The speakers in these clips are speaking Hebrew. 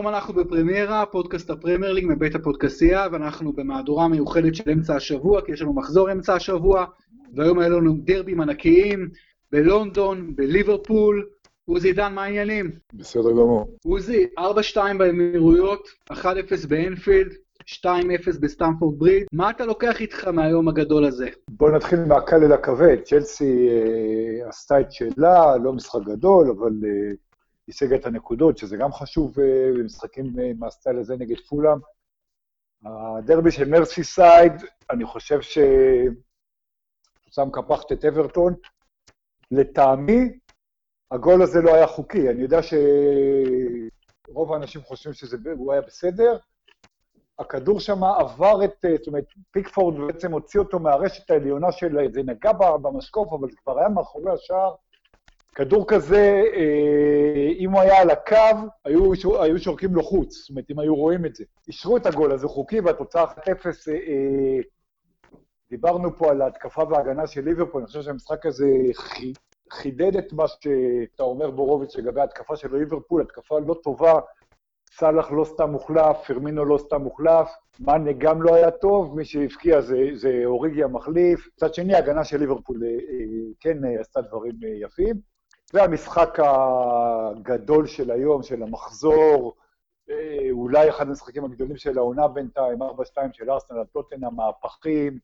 שלום, אנחנו בפרמיירה, פודקאסט הפרמייר ליג מבית הפודקסייה, ואנחנו במהדורה מיוחדת של אמצע השבוע, כי יש לנו מחזור אמצע השבוע, והיום היה לנו דרבים ענקיים בלונדון, בליברפול. עוזי דן, מה העניינים? בסדר גמור. עוזי, 4-2 באמירויות, 1-0 באנפילד, 2-0 בסטמפורד בריד. מה אתה לוקח איתך מהיום הגדול הזה? בוא נתחיל מהקל אל הכבד. צ'לסי אה, עשתה את שלה, לא משחק גדול, אבל אה, השיגה את הנקודות, שזה גם חשוב אה, במשחקים אה, מהסטייל הזה נגד פולאם. הדרבי של מרסי סייד, אני חושב ש... תוצאה מקפחת את אברטון. לטעמי, הגול הזה לא היה חוקי. אני יודע שרוב האנשים חושבים שהוא היה בסדר. הכדור שם עבר את, אה, זאת אומרת, פיקפורד בעצם הוציא אותו מהרשת העליונה של, זה נגע במשקוף, אבל זה כבר היה מאחורי השער. כדור כזה, אה, אם הוא היה על הקו, היו, היו שורקים לו חוץ, זאת אומרת, אם היו רואים את זה. אישרו את הגול הזה חוקי, והתוצאה 1-0, אה, דיברנו פה על ההתקפה וההגנה של ליברפול, אני חושב שהמשחק הזה חידד את מה שאתה אומר, בורוביץ', לגבי ההתקפה של ליברפול, התקפה לא טובה, סאלח לא סתם מוחלף, פרמינו לא סתם מוחלף, מאנה גם לא היה טוב, מי שהבקיע זה, זה אוריגי המחליף. מצד שני, ההגנה של ליברפול כן עשתה דברים יפים. והמשחק הגדול של היום, של המחזור, אולי אחד המשחקים הגדולים של העונה בינתיים, 4-2 של ארסנל על טוטנה, מהפכים,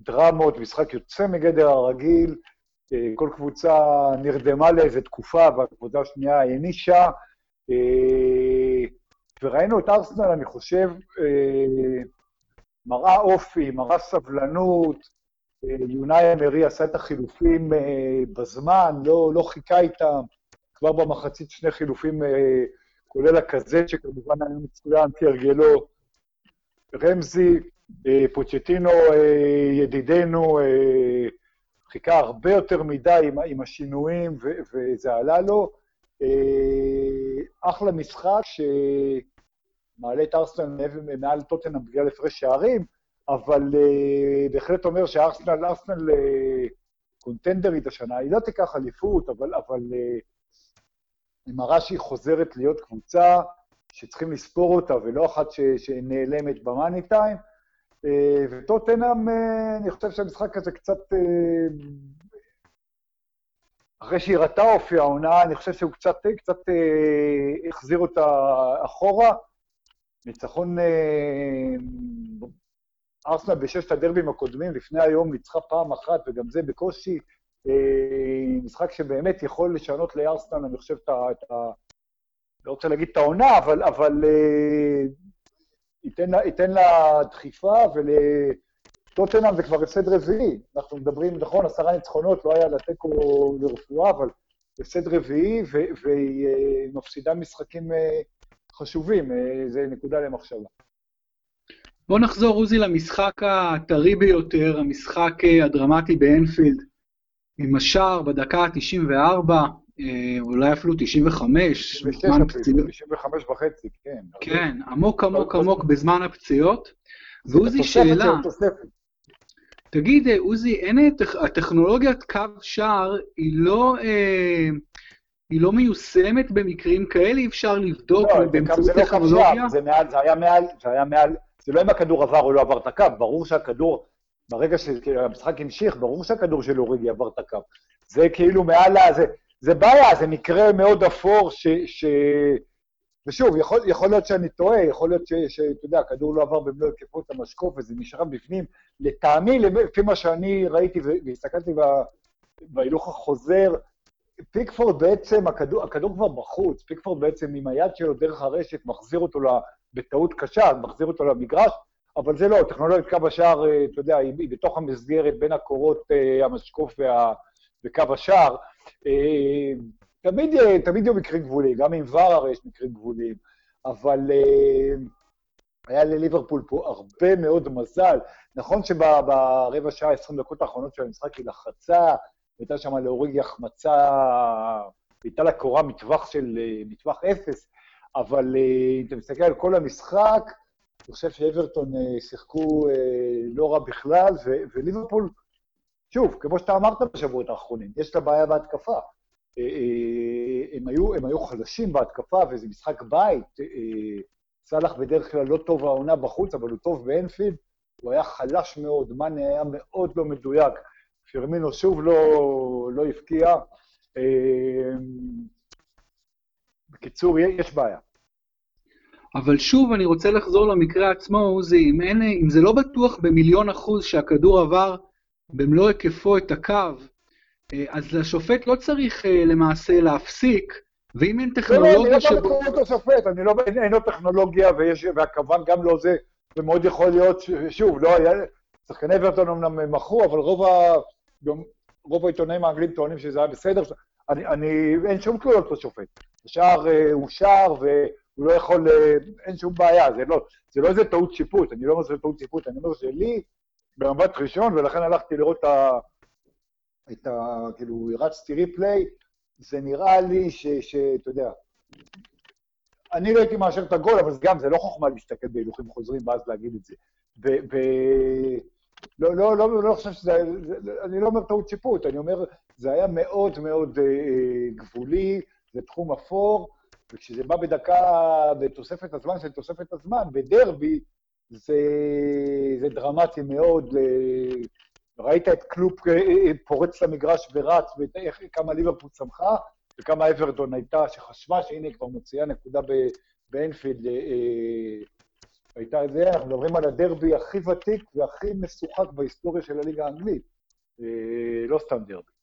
דרמות, משחק יוצא מגדר הרגיל, כל קבוצה נרדמה לאיזה תקופה, והקבוצה השנייה הענישה, וראינו את ארסנל, אני חושב, מראה אופי, מראה סבלנות, יונאי אמרי עשה את החילופים בזמן, לא, לא חיכה איתם, כבר במחצית שני חילופים, כולל הכזה, שכמובן היה מצוין כהרגלו, רמזי, פוצ'טינו ידידנו, חיכה הרבה יותר מדי עם, עם השינויים, ו, וזה עלה לו. אחלה משחק שמעלה את ארסנל מעל טוטנאם בגלל הפרש שערים, אבל uh, בהחלט אומר שארסנל, ארסנל uh, קונטנדרית השנה, היא לא תיקח אליפות, אבל, אבל היא מראה שהיא חוזרת להיות קבוצה שצריכים לספור אותה, ולא אחת ש, שנעלמת במאני טיים. Uh, וטוטנאם, אני חושב שהמשחק הזה קצת... אחרי שהיא ראתה אופי העונה, אני חושב שהוא קצת, קצת החזיר אותה אחורה. ניצחון ארסנל בששת הדרבים הקודמים, לפני היום ניצחה פעם אחת, וגם זה בקושי, אה, משחק שבאמת יכול לשנות לארסנל, אני חושב, את ה... לא רוצה להגיד את העונה, אבל, אבל אה, ייתן, לה, ייתן לה דחיפה, ולטוטנאם זה כבר הפסד רביעי. אנחנו מדברים, נכון, עשרה ניצחונות, לא היה לתיקו לרפואה, אבל הפסד רביעי, והיא אה, מפסידה משחקים חשובים, זה נקודה למחשבה. בוא נחזור, עוזי, למשחק הטרי ביותר, המשחק אה, הדרמטי באנפילד, עם השער בדקה ה-94, אה, אולי אפילו 95, בזמן הפציעות. 95 וחצי, כן. כן, עמוק עמוק עמוק בזמן הפציעות. ועוזי, שאלה, תגיד, אה, עוזי, אין הטכנולוגיית קו שער, היא לא... היא לא מיושמת במקרים כאלה, אי אפשר לבדוק לא, באמצעות טכנולוגיה? לא זה, לא זה היה מעל, זה היה מעל זה לא אם הכדור עבר או לא עבר את הקו, ברור שהכדור, ברגע שהמשחק המשיך, ברור שהכדור של אוריגי עבר את הקו. זה כאילו מעל ה... זה, זה בעיה, זה מקרה מאוד אפור ש... ש... ושוב, יכול, יכול להיות שאני טועה, יכול להיות שאתה יודע, הכדור לא עבר במלוא היקפות המשקוף וזה נשאר בפנים. לטעמי, לפי מה שאני ראיתי והסתכלתי בהילוך החוזר, פיקפורד בעצם, הכדור, הכדור כבר בחוץ, פיקפורד בעצם עם היד שלו דרך הרשת מחזיר אותו בטעות קשה, מחזיר אותו למגרש, אבל זה לא, טכנולוגיית קו השער, אה, אתה יודע, היא, בתוך המסגרת בין הקורות אה, המשקוף וה, וקו השער. אה, תמיד, תמיד יהיו מקרים גבוליים, גם עם ור הרי יש מקרים גבוליים, אבל היה לליברפול פה הרבה מאוד מזל. נכון שברבע שעה, 20 דקות האחרונות של המשחק היא לחצה, הייתה שם להוריג החמצה, הייתה לה קורה מטווח של, מטווח אפס, אבל אה, אם אתה מסתכל על כל המשחק, אני חושב שאברטון אה, שיחקו אה, לא רע בכלל, וליברפול, שוב, כמו שאתה אמרת בשבועות האחרונים, יש לה בעיה בהתקפה. הם היו, הם היו חלשים בהתקפה, וזה משחק בית. סאלח בדרך כלל לא טוב העונה בחוץ, אבל הוא טוב באנפילד. הוא היה חלש מאוד, מאני היה מאוד לא מדויק. פרמינו שוב לא, לא הבקיע. בקיצור, יש בעיה. אבל שוב, אני רוצה לחזור למקרה עצמו, עוזי, אם, אין, אם זה לא בטוח במיליון אחוז שהכדור עבר במלוא היקפו את הקו, אה, אז השופט לא צריך אה, למעשה להפסיק, ואם אין טכנולוגיה לא, לא, אני לא לקרוא השופט, אני לא, אין, אין לו טכנולוגיה ויש, והכוון גם לא זה, ומאוד יכול להיות, שוב, לא היה, שחקני אברטון אמנם מכרו, אבל רוב, ה, גם, רוב העיתונאים האנגלים טוענים שזה היה בסדר, אני, אני, אין שום תלויות לשופט. השער אה, הוא שער, והוא לא יכול, אה, אין שום בעיה, זה לא, זה לא איזה טעות שיפוט, אני לא אומר שזה טעות שיפוט, אני אומר שלי, במבט ראשון, ולכן הלכתי לראות את ה... את ה... כאילו, הרצתי ריפליי, זה נראה לי שאתה יודע, אני לא הייתי מאשר את הגול, אבל גם זה לא חוכמה להסתכל בהילוכים חוזרים ואז להגיד את זה. ו... ו... לא, לא, לא, לא חושב שזה, זה, אני לא אומר טעות שיפוט, אני אומר, זה היה מאוד מאוד אה, גבולי, זה תחום אפור, וכשזה בא בדקה, בתוספת הזמן של תוספת הזמן, בדרבי, זה, זה דרמטי מאוד. אה, ראית את קלופ אה, אה, פורץ למגרש ורץ, וכמה ליברפול צמחה, וכמה אברטון הייתה, שחשבה שהנה היא כבר מוציאה נקודה באנפילד. הייתה זה, אנחנו מדברים על הדרבי הכי ותיק והכי משוחק בהיסטוריה של הליגה האנגלית. לא סתם דרבי.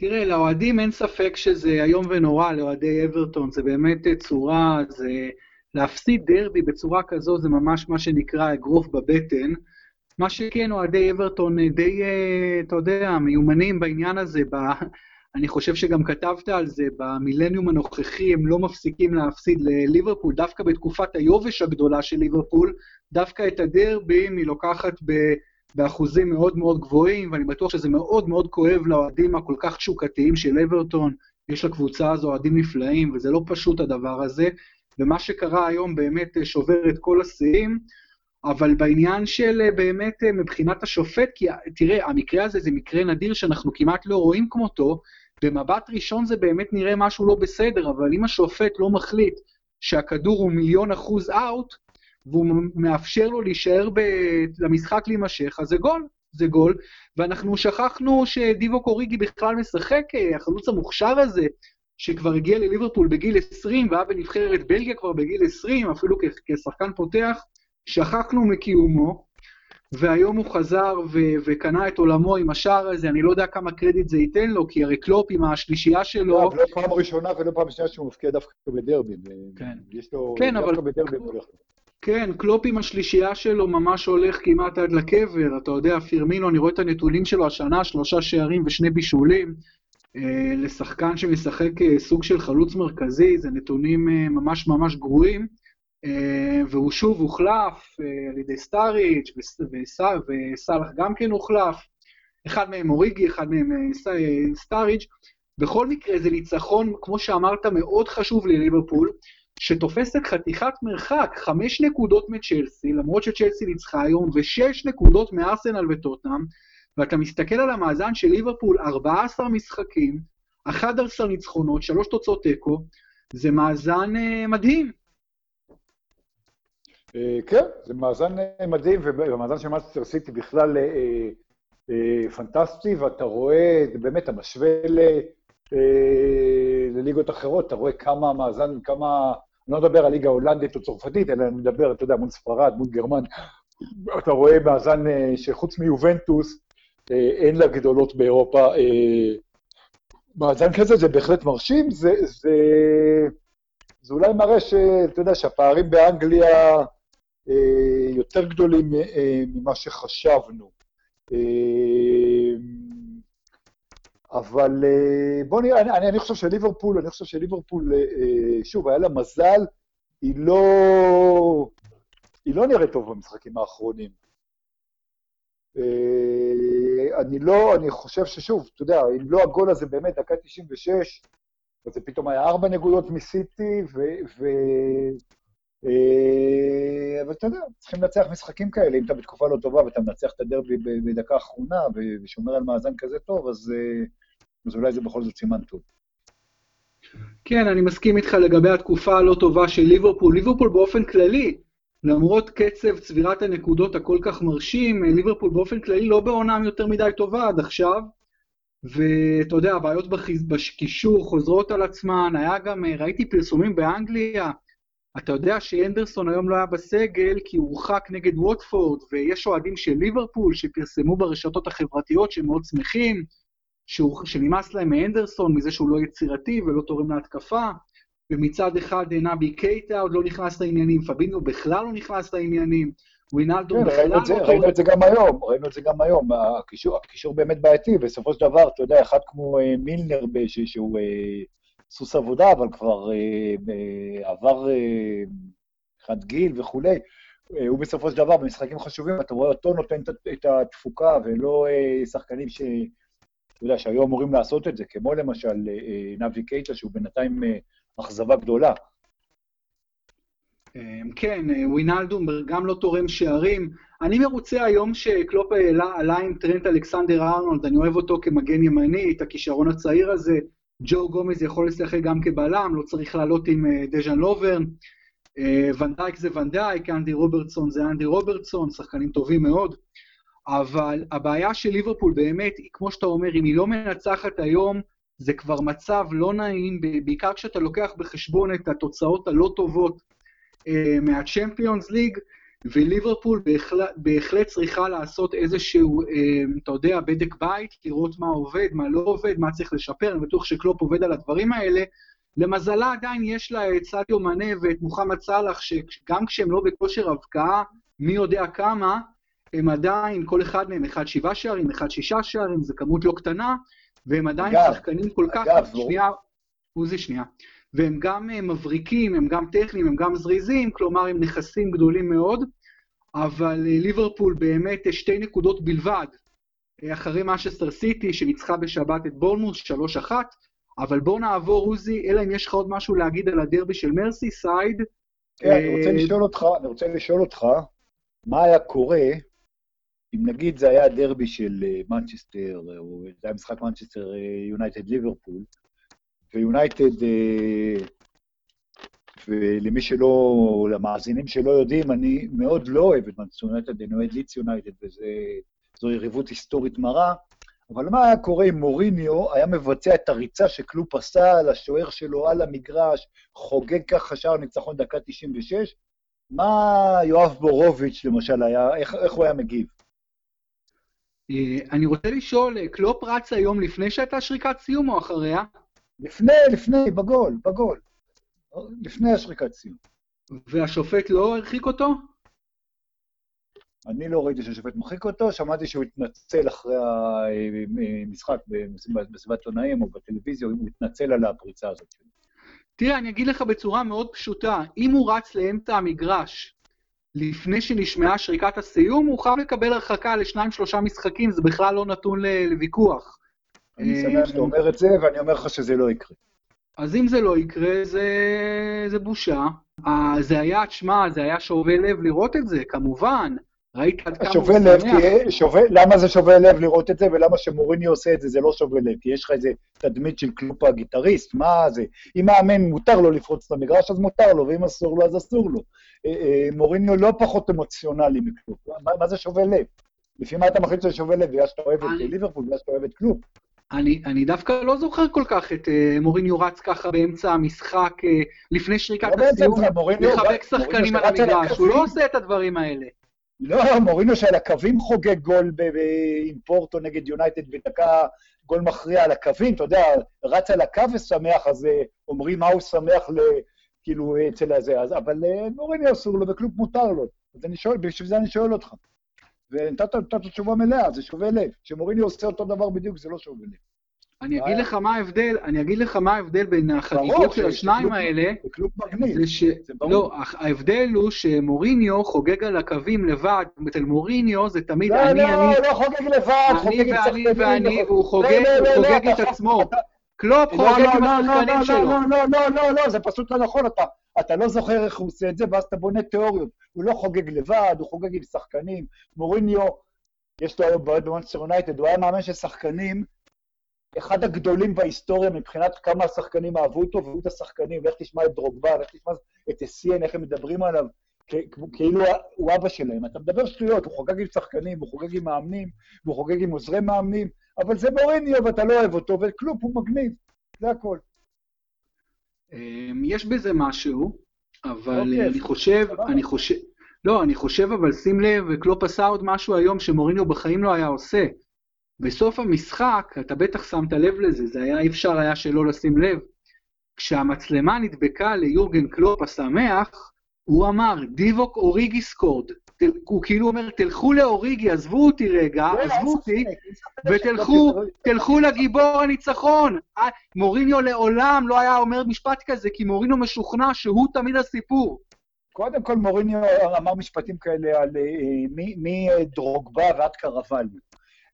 תראה, לאוהדים אין ספק שזה איום ונורא, לאוהדי אברטון, זה באמת צורה, זה... להפסיד דרבי בצורה כזו זה ממש מה שנקרא אגרוף בבטן. מה שכן, אוהדי אברטון די, אה, אתה יודע, מיומנים בעניין הזה. ב... אני חושב שגם כתבת על זה, במילניום הנוכחי הם לא מפסיקים להפסיד לליברפול, דווקא בתקופת היובש הגדולה של ליברפול, דווקא את הדרבי היא לוקחת ב... באחוזים מאוד מאוד גבוהים, ואני בטוח שזה מאוד מאוד כואב לאוהדים הכל כך תשוקתיים של אברטון. יש לקבוצה הזו אוהדים נפלאים, וזה לא פשוט הדבר הזה. ומה שקרה היום באמת שובר את כל השיאים, אבל בעניין של באמת מבחינת השופט, כי תראה, המקרה הזה זה מקרה נדיר שאנחנו כמעט לא רואים כמותו, במבט ראשון זה באמת נראה משהו לא בסדר, אבל אם השופט לא מחליט שהכדור הוא מיליון אחוז אאוט, והוא מאפשר לו להישאר ב... למשחק להימשך, אז זה גול, זה גול. ואנחנו שכחנו שדיבוק אוריגי בכלל משחק, החלוץ המוכשר הזה, שכבר הגיע לליברפול בגיל 20 והיה בנבחרת בלגיה כבר בגיל 20, אפילו כשחקן פותח, שכחנו מקיומו, והיום הוא חזר ו- וקנה את עולמו עם השער הזה, אני לא יודע כמה קרדיט זה ייתן לו, כי הרי קלופ עם השלישייה שלו... לא, לא פעם ראשונה ולא פעם שנייה שהוא מבקיע דווקא בדרבי. כן. יש לו... כן, אבל... בדרבי הולך. כן, קלופ עם השלישייה שלו ממש הולך כמעט עד לקבר, אתה יודע, פירמינו, אני רואה את הנתונים שלו השנה, שלושה שערים ושני בישולים. אה, לשחקן שמשחק אה, סוג של חלוץ מרכזי, זה נתונים אה, ממש ממש גרועים, והוא שוב הוחלף על ידי סטאריץ' וסאלח גם כן הוחלף, אחד מהם אוריגי, אחד מהם סטאריץ'. בכל מקרה זה ניצחון, כמו שאמרת, מאוד חשוב לליברפול, שתופסת חתיכת מרחק, חמש נקודות מצ'לסי, למרות שצ'לסי ניצחה היום, ושש נקודות מארסנל וטוטנאם, ואתה מסתכל על המאזן של ליברפול, 14 משחקים, 11 ניצחונות, 3 תוצאות תיקו, זה מאזן uh, מדהים. Uh, כן, זה מאזן uh, מדהים, והמאזן של מנצ'סטר סיטי בכלל uh, uh, פנטסטי, ואתה רואה, באמת, אתה משווה uh, לליגות אחרות, אתה רואה כמה מאזן, כמה... אני לא מדבר על ליגה הולנדית או צרפתית, אלא אני מדבר, אתה יודע, מול ספרד, מול גרמניה. אתה רואה מאזן שחוץ מיובנטוס, אה, אין לה גדולות באירופה. אה, מאזן כזה זה בהחלט מרשים, זה, זה, זה אולי מראה שאתה יודע, שהפערים באנגליה אה, יותר גדולים ממה שחשבנו. אבל בוא נראה, אני, אני חושב שליברפול, אני חושב שליברפול, שוב, היה לה מזל, היא לא, היא לא נראית טוב במשחקים האחרונים. אני לא, אני חושב ששוב, אתה יודע, אם לא הגול הזה באמת, דקה 96, אז זה פתאום היה ארבע נקודות מסיטי, ו... ו אה, אבל אתה יודע, צריכים לנצח משחקים כאלה, אם אתה בתקופה לא טובה ואתה מנצח את הדרבי בדקה האחרונה ושומר על מאזן כזה טוב, אז, אה, אז אולי זה בכל זאת סימן טוב. כן, אני מסכים איתך לגבי התקופה הלא טובה של ליברפול. ליברפול באופן כללי, למרות קצב צבירת הנקודות הכל כך מרשים, ליברפול באופן כללי לא בעונה יותר מדי טובה עד עכשיו. ואתה יודע, הבעיות בקישור חוזרות על עצמן, היה גם, ראיתי פרסומים באנגליה, אתה יודע שאנדרסון היום לא היה בסגל כי הוא הורחק נגד ווטפורד, ויש אוהדים של ליברפול שפרסמו ברשתות החברתיות שהם מאוד שמחים, שהוא, שנמאס להם מאנדרסון, מזה שהוא לא יצירתי ולא תורם להתקפה, ומצד אחד נבי קייטה עוד לא נכנס לעניינים, פבינו בכלל לא נכנס לעניינים, ווינלדו כן, בכלל לא... תורם... ראינו את זה גם היום, ראינו את זה גם היום, הקישור, הקישור באמת בעייתי, בסופו של דבר, אתה יודע, אחד כמו אה, מילנר, שהוא אה, סוס עבודה, אבל כבר אה, עבר אחד גיל וכולי, הוא בסופו של דבר, במשחקים חשובים, אתה רואה אותו נותן את התפוקה, ולא שחקנים ש... אתה יודע, שהיו אמורים לעשות את זה, כמו למשל נבי קייטה, שהוא בינתיים אכזבה גדולה. כן, ווינלדום גם לא תורם שערים. אני מרוצה היום שקלופ עלה, עם טרנט אלכסנדר ארנולד, אני אוהב אותו כמגן ימני, את הכישרון הצעיר הזה. ג'ו גומז יכול לשחק גם כבלם, לא צריך לעלות עם אה, דז'אן לוברן. אה, ונדייק זה ונדייק, אנדי רוברטסון זה אנדי רוברטסון, שחקנים טובים מאוד. אבל הבעיה של ליברפול באמת, כמו שאתה אומר, אם היא לא מנצחת היום, זה כבר מצב לא נעים, בעיקר כשאתה לוקח בחשבון את התוצאות הלא טובות אה, מהצ'מפיונס ליג, וליברפול בהחלט, בהחלט צריכה לעשות איזשהו, אה, אתה יודע, בדק בית, לראות מה עובד, מה לא עובד, מה צריך לשפר, אני בטוח שקלופ עובד על הדברים האלה. למזלה עדיין יש לה את סטיו מנה ואת מוחמד סאלח, שגם כשהם לא בכושר הבקעה, מי יודע כמה, הם עדיין, כל אחד מהם, אחד שבעה שערים, אחד שישה שערים, זו כמות לא קטנה, והם עדיין אגב, שחקנים כל כך... אגב, שנייה, עוזי שנייה. והם גם אה, מבריקים, הם גם טכניים, הם גם זריזים, כלומר הם נכסים גדולים מאוד, אבל אה, ליברפול באמת אה, שתי נקודות בלבד, אחרי משסטר סיטי שניצחה בשבת את בורנמוס 3-1, אבל בואו נעבור עוזי, אלא אם יש לך עוד משהו להגיד על הדרבי של מרסיסייד. כן, אני רוצה לשאול אותך, אני רוצה לשאול אותך, מה היה קורה אם נגיד זה היה דרבי של מנצ'סטר, או זה היה משחק מנצ'סטר יונייטד ליברפול, ויונייטד, אה, ולמי שלא, למאזינים שלא יודעים, אני מאוד לא אוהב את מנצ'סטר יונייטד, אני אוהד ליץ יונייטד, וזו יריבות היסטורית מרה. אבל מה היה קורה אם מוריניו היה מבצע את הריצה שקלופ עשה על השוער שלו על המגרש, חוגג ככה שער ניצחון דקה 96? מה יואב בורוביץ' למשל היה, איך, איך הוא היה מגיב? אה, אני רוצה לשאול, קלופ רץ היום לפני שהייתה שריקת סיום או אחריה? לפני, לפני, בגול, בגול. לפני השריקת סיום. והשופט לא הרחיק אותו? אני לא ראיתי שהשופט מרחיק אותו, שמעתי שהוא התנצל אחרי המשחק בסביבת עונאים או בטלוויזיה, הוא התנצל על הפריצה הזאת. תראה, אני אגיד לך בצורה מאוד פשוטה, אם הוא רץ לאמצע המגרש לפני שנשמעה שריקת הסיום, הוא חייב לקבל הרחקה לשניים-שלושה משחקים, זה בכלל לא נתון לוויכוח. אני שמח שאתה אומר את זה, ואני אומר לך שזה לא יקרה. אז אם זה לא יקרה, זה, זה בושה. זה היה, תשמע, זה היה שובה לב לראות את זה, כמובן. ראית עד כמה הוא שמח. שנייה, למה זה שובה לב לראות את זה, ולמה שמוריניו עושה את זה, זה לא שובה לב? כי יש לך איזה תדמית של קלופ הגיטריסט, מה זה? אם מאמן מותר לו לפרוץ את המגרש, אז מותר לו, ואם אסור לו, אז אסור לו. אה, אה, מוריניו לא פחות אמוציונלי מקלופ. מה, מה זה שובה לב? לפי מה אתה מחליט שזה שובה לב? בגלל שאתה אוהב את ליברפול, בגלל שאתה אוהב את קלופ. אני, אני דווקא לא זוכר כל כך את uh, מוריניו רץ ככה באמצע המשחק, uh, לפני שריקת לא הסיום, לחבק שחקנים על המגרש, הוא לא עושה את הדברים האלה. לא, מוריניו שעל הקווים חוגג גול עם פורטו נגד יונייטד בדקה גול מכריע על הקווים, אתה יודע, רץ על הקו ושמח, אז uh, אומרים מה הוא שמח, ל, כאילו, אצל הזה, אז, אבל uh, מוריניו אסור לו וכלום מותר לו. אז אני שואל, בשביל זה אני שואל אותך. ונתת תשובה מלאה, זה שובה לב. כשמוריני עושה אותו דבר בדיוק, זה לא שובה לב. אני אגיד לך מה ההבדל, אני אגיד לך מה ההבדל בין החגיגות של השניים האלה, זה ש... לא, ההבדל הוא שמוריניו חוגג על הקווים לבד, אצל מוריניו זה תמיד אני, אני, לא, לא, לא חוגג לבד, חוגג עם שחקנים. אני ואני ואני, והוא חוגג את עצמו. קלופ חוגג עם השחקנים שלו. לא, לא, לא, לא, לא, זה פשוט לא נכון, אתה לא זוכר איך הוא עושה את זה, ואז אתה בונה תיאוריות. הוא לא חוגג לבד, הוא חוגג עם שחקנים. מוריניו, יש לו היום בעיות במונסטר יונייטד, הוא היה מאמן של שחקנים אחד הגדולים בהיסטוריה מבחינת כמה השחקנים אהבו אותו, והוא את השחקנים, לך תשמע את דרוגבה, לך תשמע את אסיין, איך הם מדברים עליו, כאילו הוא אבא שלהם. אתה מדבר שטויות, הוא חוגג עם שחקנים, הוא חוגג עם מאמנים, הוא חוגג עם עוזרי מאמנים, אבל זה מוריניו ואתה לא אוהב אותו, וכלום, הוא מגניב, זה הכל. אמ, יש בזה משהו, אבל אוקיי, אני חושב, אני חושב, לא, אני חושב, אבל שים לב, קלופ עשה עוד משהו היום שמוריניו בחיים לא היה עושה. בסוף המשחק, אתה בטח שמת לב לזה, זה היה, אי אפשר היה שלא לשים לב. כשהמצלמה נדבקה ליורגן קלופ השמח, הוא אמר, דיווק אוריגי scored. הוא כאילו אומר, תלכו לאוריגי, עזבו אותי רגע, לא, עזבו אותי, ותלכו, תלכו לגיבור הניצחון. אה, מוריניו לעולם לא היה אומר משפט כזה, כי מוריניו משוכנע שהוא תמיד הסיפור. קודם כל מוריניו אמר משפטים כאלה על אה, מדרוגבה ועד קרוואליו.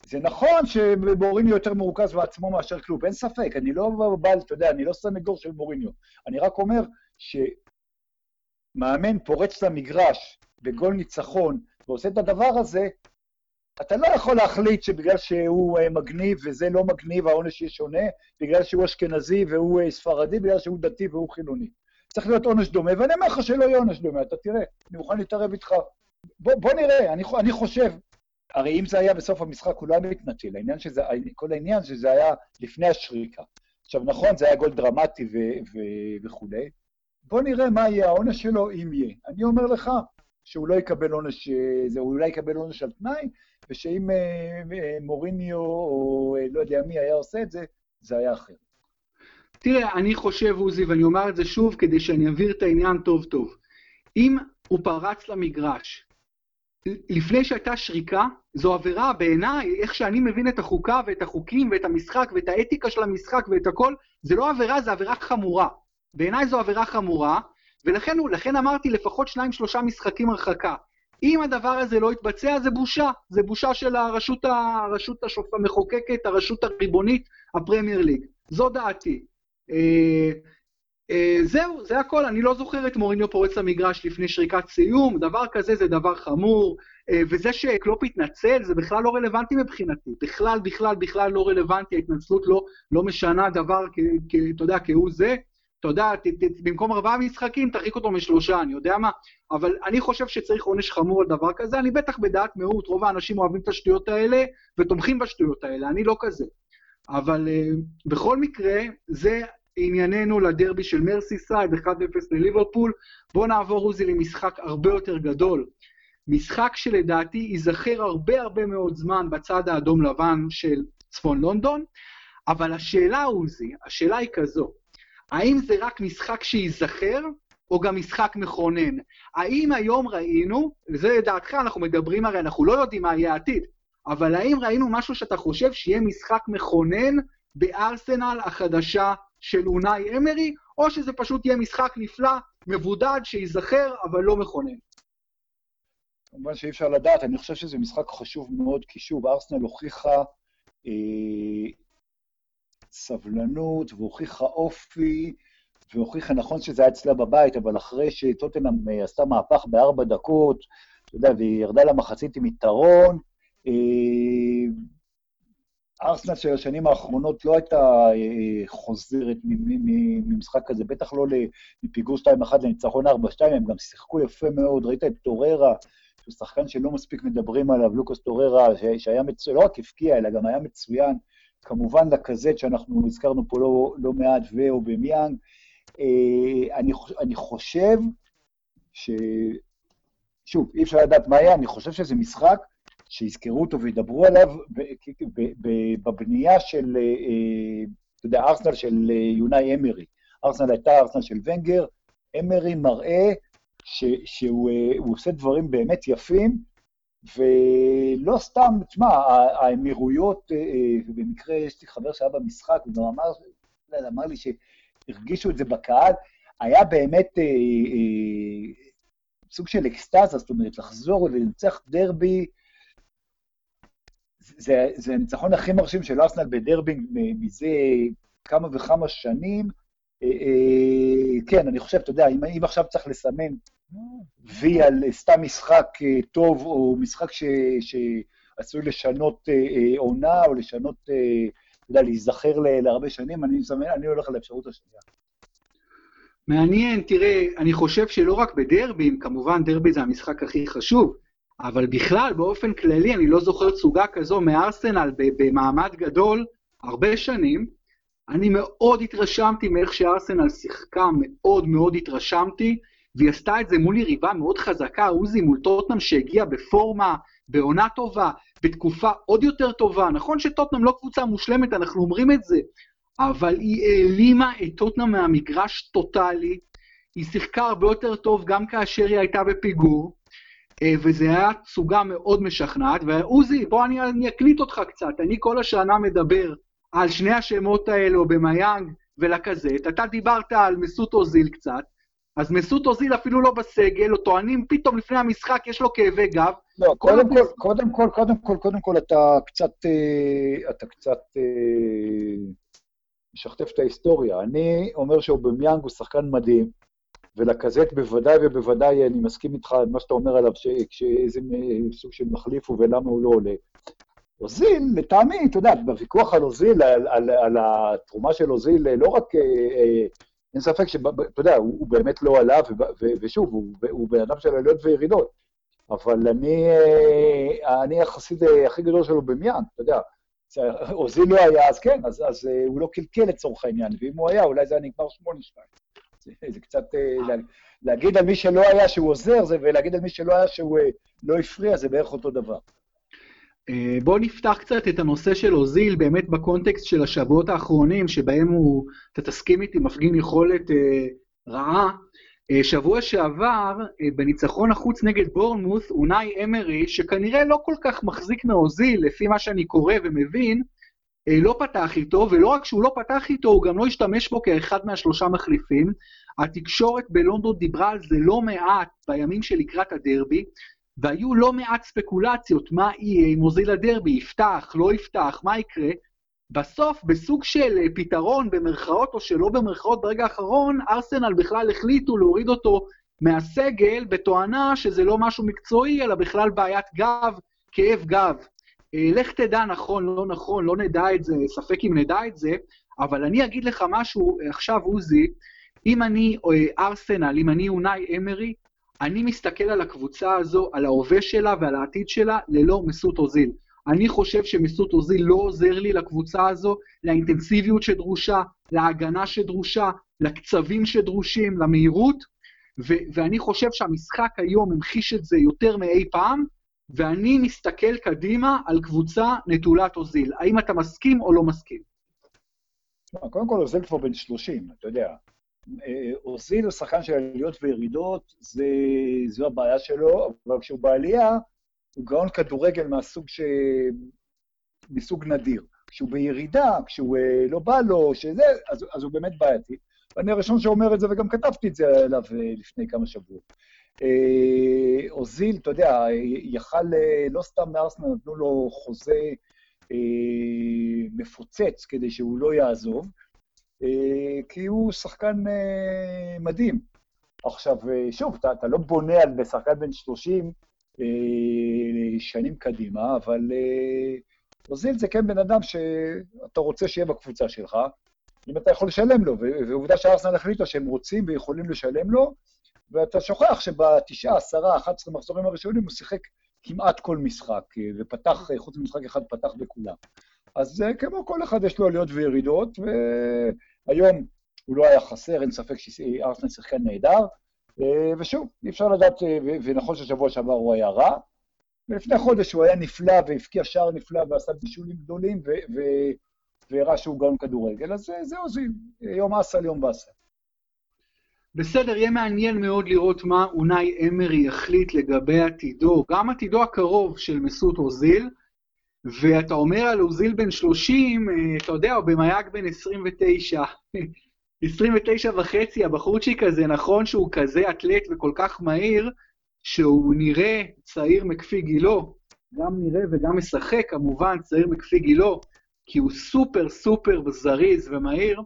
זה נכון שמוריניו יותר מרוכז בעצמו מאשר כלום, אין ספק, אני לא בא, אתה יודע, אני לא סנגור של מוריניו. אני רק אומר שמאמן פורץ למגרש בגול ניצחון ועושה את הדבר הזה, אתה לא יכול להחליט שבגלל שהוא אה, מגניב וזה לא מגניב, העונש יהיה שונה, בגלל שהוא אשכנזי והוא אה, ספרדי, בגלל שהוא דתי והוא חילוני. צריך להיות עונש דומה, ואני אומר לך שלא יהיה עונש דומה, אתה תראה, אני מוכן להתערב איתך. בוא, בוא נראה, אני, אני חושב, הרי אם זה היה בסוף המשחק, הוא לא היה מתנצל, העניין שזה, כל העניין שזה היה לפני השריקה. עכשיו, נכון, זה היה גול דרמטי ו- ו- וכולי, בוא נראה מה יהיה העונש שלו, אם יהיה. אני אומר לך שהוא לא יקבל עונש, זה, הוא אולי יקבל עונש על תנאי, ושאם אה, אה, מוריניו או אה, לא יודע מי היה עושה את זה, זה היה אחר. תראה, אני חושב, עוזי, ואני אומר את זה שוב כדי שאני אעביר את העניין טוב טוב. אם הוא פרץ למגרש לפני שהייתה שריקה, זו עבירה בעיניי, איך שאני מבין את החוקה ואת החוקים ואת המשחק ואת האתיקה של המשחק ואת הכל, זה לא עבירה, זה עבירה חמורה. בעיניי זו עבירה חמורה, ולכן לכן אמרתי לפחות שניים שלושה משחקים הרחקה. אם הדבר הזה לא יתבצע, זה בושה. זה בושה של הרשות, הרשות השופ... המחוקקת, הרשות הריבונית, הפרמייר ליג. זו דעתי. אה, זהו, זה הכל, אני לא זוכר את מוריניו פורץ למגרש לפני שריקת סיום, דבר כזה זה דבר חמור, אה, וזה שקלופ התנצל זה בכלל לא רלוונטי מבחינתי, בכלל, בכלל, בכלל לא רלוונטי, ההתנצלות לא, לא משנה דבר, אתה יודע, כהוא זה, אתה יודע, במקום ארבעה משחקים תרחיק אותו משלושה, אני יודע מה, אבל אני חושב שצריך עונש חמור על דבר כזה, אני בטח בדעת מיעוט, רוב האנשים אוהבים את השטויות האלה ותומכים בשטויות האלה, אני לא כזה. אבל uh, בכל מקרה, זה ענייננו לדרבי של מרסי סייד, 1-0 לליברפול. בואו נעבור, עוזי, למשחק הרבה יותר גדול. משחק שלדעתי ייזכר הרבה הרבה מאוד זמן בצד האדום-לבן של צפון לונדון, אבל השאלה, עוזי, השאלה היא כזו, האם זה רק משחק שייזכר, או גם משחק מכונן? האם היום ראינו, וזה לדעתך, אנחנו מדברים הרי, אנחנו לא יודעים מה יהיה העתיד, אבל האם ראינו משהו שאתה חושב שיהיה משחק מכונן בארסנל החדשה של אונאי אמרי, או שזה פשוט יהיה משחק נפלא, מבודד, שייזכר, אבל לא מכונן. כמובן שאי אפשר לדעת, אני חושב שזה משחק חשוב מאוד, כי שוב, ארסנל הוכיחה אה, סבלנות והוכיחה אופי, והוכיחה, נכון שזה היה אצלה בבית, אבל אחרי שטוטנאם אה, עשתה מהפך בארבע דקות, אתה יודע, והיא ירדה למחצית עם יתרון, אה, ארסנל של השנים האחרונות לא הייתה אה, חוזרת ממשחק כזה, בטח לא מפיגור 2-1 לניצחון 4-2, הם גם שיחקו יפה מאוד, ראית את טוררה, שהוא שחקן שלא מספיק מדברים עליו, לוקאס טוררה, שהיה מצוין, לא רק הפקיע, אלא גם היה מצוין, כמובן לקזט שאנחנו הזכרנו פה לא, לא מעט, ואובמיאנג. אה, אני, חושב ש... שוב, אי אפשר לדעת מה היה, אני חושב שזה משחק שיזכרו אותו וידברו עליו בבנייה של, אה, אתה יודע, ארסנל של אה, יונאי אמרי. ארסנל הייתה ארסנל של ונגר, אמרי מראה ש, שהוא אה, עושה דברים באמת יפים, ולא סתם, תשמע, האמירויות, במקרה יש לי חבר שהיה במשחק, הוא גם אמר, לא אמר לי שהרגישו את זה בקהל, היה באמת אה, אה, סוג של אקסטזה, זאת אומרת, לחזור ולנצח דרבי זה, זה הניצחון הכי מרשים של ארסנל בדרבינג מזה כמה וכמה שנים. אה, אה, כן, אני חושב, אתה יודע, אם, אם עכשיו צריך לסמן וי על סתם משחק אה, טוב, או משחק ש, שעשוי לשנות עונה, או לשנות יודע, להיזכר להרבה שנים, אני, אני הולך על האפשרות השנייה. מעניין, תראה, אני חושב שלא רק בדרבים, כמובן דרבי זה המשחק הכי חשוב, אבל בכלל, באופן כללי, אני לא זוכר תסוגה כזו מארסנל במעמד גדול הרבה שנים. אני מאוד התרשמתי מאיך שארסנל שיחקה, מאוד מאוד התרשמתי, והיא עשתה את זה מול יריבה מאוד חזקה, עוזי, מול טוטנאם שהגיע בפורמה, בעונה טובה, בתקופה עוד יותר טובה. נכון שטוטנאם לא קבוצה מושלמת, אנחנו אומרים את זה, אבל היא העלימה את טוטנאם מהמגרש טוטאלי, היא שיחקה הרבה יותר טוב גם כאשר היא הייתה בפיגור, אה, וזה היה תצוגה מאוד משכנעת, ועוזי, בוא אני, אני אקליט אותך קצת, אני כל השנה מדבר על שני השמות האלו במיאנג ולקזט, אתה דיברת על מסות אוזיל קצת, אז מסות אוזיל אפילו לא בסגל, טוענים פתאום לפני המשחק יש לו כאבי גב. לא, קודם כל, קודם כל, קודם כל, קודם כל, אתה קצת, אה, אתה קצת אה, משכתב את ההיסטוריה. אני אומר שאובמיאנג הוא שחקן מדהים, ולקזט בוודאי ובוודאי, אני מסכים איתך על מה שאתה אומר עליו, שאיזה סוג של מחליף הוא ולמה הוא לא עולה. אוזיל, לטעמי, אתה יודע, בוויכוח על אוזיל, על, על, על התרומה של אוזיל, לא רק, אה, אה, אין ספק שאתה יודע, הוא, הוא באמת לא עלה, ו, ו, ושוב, הוא, הוא בן אדם של עליות וירידות, אבל אני, אה, אני החסיד הכי גדול שלו במיין, אתה יודע, אוזיל לא היה, אז כן, אז, אז הוא לא קלקל לצורך העניין, ואם הוא היה, אולי זה היה נגמר שמונה שתיים. זה, קצת, להגיד על מי שלא היה שהוא עוזר, זה, ולהגיד על מי שלא היה שהוא לא הפריע, זה בערך אותו דבר. אה, בואו נפתח קצת את הנושא של אוזיל באמת בקונטקסט של השבועות האחרונים, שבהם הוא, אתה תסכים איתי, מפגין יכולת אה, רעה. אה, שבוע שעבר, אה, בניצחון החוץ נגד בורנמוס, אונאי אמרי, שכנראה לא כל כך מחזיק מאוזיל, לפי מה שאני קורא ומבין, אה, לא פתח איתו, ולא רק שהוא לא פתח איתו, הוא גם לא השתמש בו כאחד מהשלושה מחליפים. התקשורת בלונדון דיברה על זה לא מעט בימים שלקראת הדרבי, והיו לא מעט ספקולציות מה יהיה עם מוזיל הדרבי, יפתח, לא יפתח, מה יקרה. בסוף, בסוג של אה, פתרון, במרכאות או שלא במרכאות, ברגע האחרון, ארסנל בכלל החליטו להוריד אותו מהסגל, בתואנה שזה לא משהו מקצועי, אלא בכלל בעיית גב, כאב גב. אה, לך תדע נכון, לא נכון, לא נדע את זה, ספק אם נדע את זה, אבל אני אגיד לך משהו עכשיו, עוזי, אם אני אה, ארסנל, אם אני אונאי אמרי, אני מסתכל על הקבוצה הזו, על ההווה שלה ועל העתיד שלה, ללא מסות אוזיל. אני חושב שמסות אוזיל לא עוזר לי לקבוצה הזו, לאינטנסיביות שדרושה, להגנה שדרושה, לקצבים שדרושים, למהירות, ו- ואני חושב שהמשחק היום המחיש את זה יותר מאי פעם, ואני מסתכל קדימה על קבוצה נטולת אוזיל. האם אתה מסכים או לא מסכים? קודם כל, אוזיל כבר בן 30, אתה יודע. אוזיל הוא שחקן של עליות וירידות, זה, זו הבעיה שלו, אבל כשהוא בעלייה, הוא גאון כדורגל מהסוג ש... מסוג נדיר. כשהוא בירידה, כשהוא אה, לא בא לו, שזה, אז, אז הוא באמת בעייתי. ואני הראשון שאומר את זה, וגם כתבתי את זה עליו אה, לפני כמה שבועות. אה, אוזיל, אתה יודע, יכל, לא סתם מארסנל נתנו לו חוזה מפוצץ כדי שהוא לא יעזוב, אה, כי הוא שחקן אה, מדהים. עכשיו, אה, שוב, אתה, אתה לא בונה על שחקן בן 30 שנים קדימה, אבל אוזיל זה כן בן אדם שאתה רוצה שיהיה בקבוצה שלך, אם אתה יכול לשלם לו, ועובדה שארסנל החליטה שהם רוצים ויכולים לשלם לו, ואתה שוכח שבתשעה, עשרה, 11 מחזורים הראשונים הוא שיחק כמעט כל משחק, ופתח, חוץ ממשחק אחד, פתח בכולם. אז כמו כל אחד יש לו עליות וירידות, והיום הוא לא היה חסר, אין ספק שארסנל שחקן נהדר, ושוב, אי אפשר לדעת, ונכון ששבוע שעבר הוא היה רע, ולפני חודש הוא היה נפלא והבקיע שער נפלא ועשה בישולים גדולים והראה שהוא גאון כדורגל, אז זהו, זה יום אסל, יום באסל. בסדר, יהיה מעניין מאוד לראות מה אונאי אמרי יחליט לגבי עתידו, גם עתידו הקרוב של מסות אוזיל, ואתה אומר על אוזיל בן 30, אה, אתה יודע, הוא במייג בן 29. 29 וחצי, הבחורצ'יק הזה, נכון שהוא כזה אתלט וכל כך מהיר, שהוא נראה צעיר מכפי גילו, גם נראה וגם משחק, כמובן, צעיר מכפי גילו, כי הוא סופר סופר זריז ומהיר,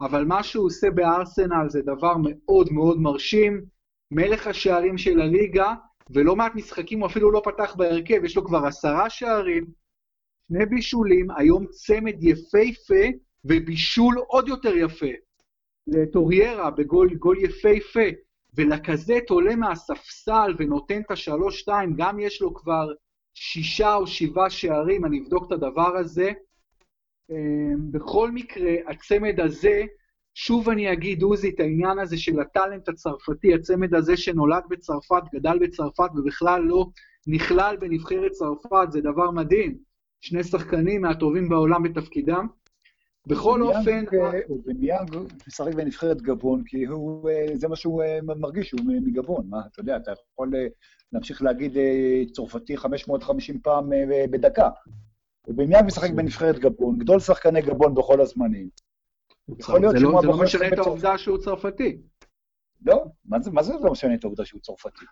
אבל מה שהוא עושה בארסנל זה דבר מאוד מאוד מרשים, מלך השערים של הליגה, ולא מעט משחקים הוא אפילו לא פתח בהרכב, יש לו כבר עשרה שערים, שני בישולים, היום צמד יפהפה ובישול עוד יותר יפה. לטוריירה בגול גול יפהפה, ולקזט עולה מהספסל ונותן את השלוש-שתיים, גם יש לו כבר שישה או שבעה שערים, אני אבדוק את הדבר הזה. אמ, בכל מקרה, הצמד הזה, שוב אני אגיד, עוזי, את העניין הזה של הטאלנט הצרפתי, הצמד הזה שנולד בצרפת, גדל בצרפת ובכלל לא נכלל בנבחרת צרפת, זה דבר מדהים. שני שחקנים מהטובים בעולם בתפקידם. בכל אופן... אובמיאנג משחק בנבחרת גבון, כי הוא, אה, זה מה שהוא אה, מרגיש, הוא מגבון. מה, אתה יודע, אתה יכול אה, להמשיך להגיד צרפתי 550 פעם בדקה. אובמיאנג משחק בנבחרת גבון, גדול שחקני גבון בכל הזמנים. יכול להיות שהוא... זה לא משנה את העובדה שהוא צרפתי. לא, מה זה לא משנה את העובדה שהוא צרפתי?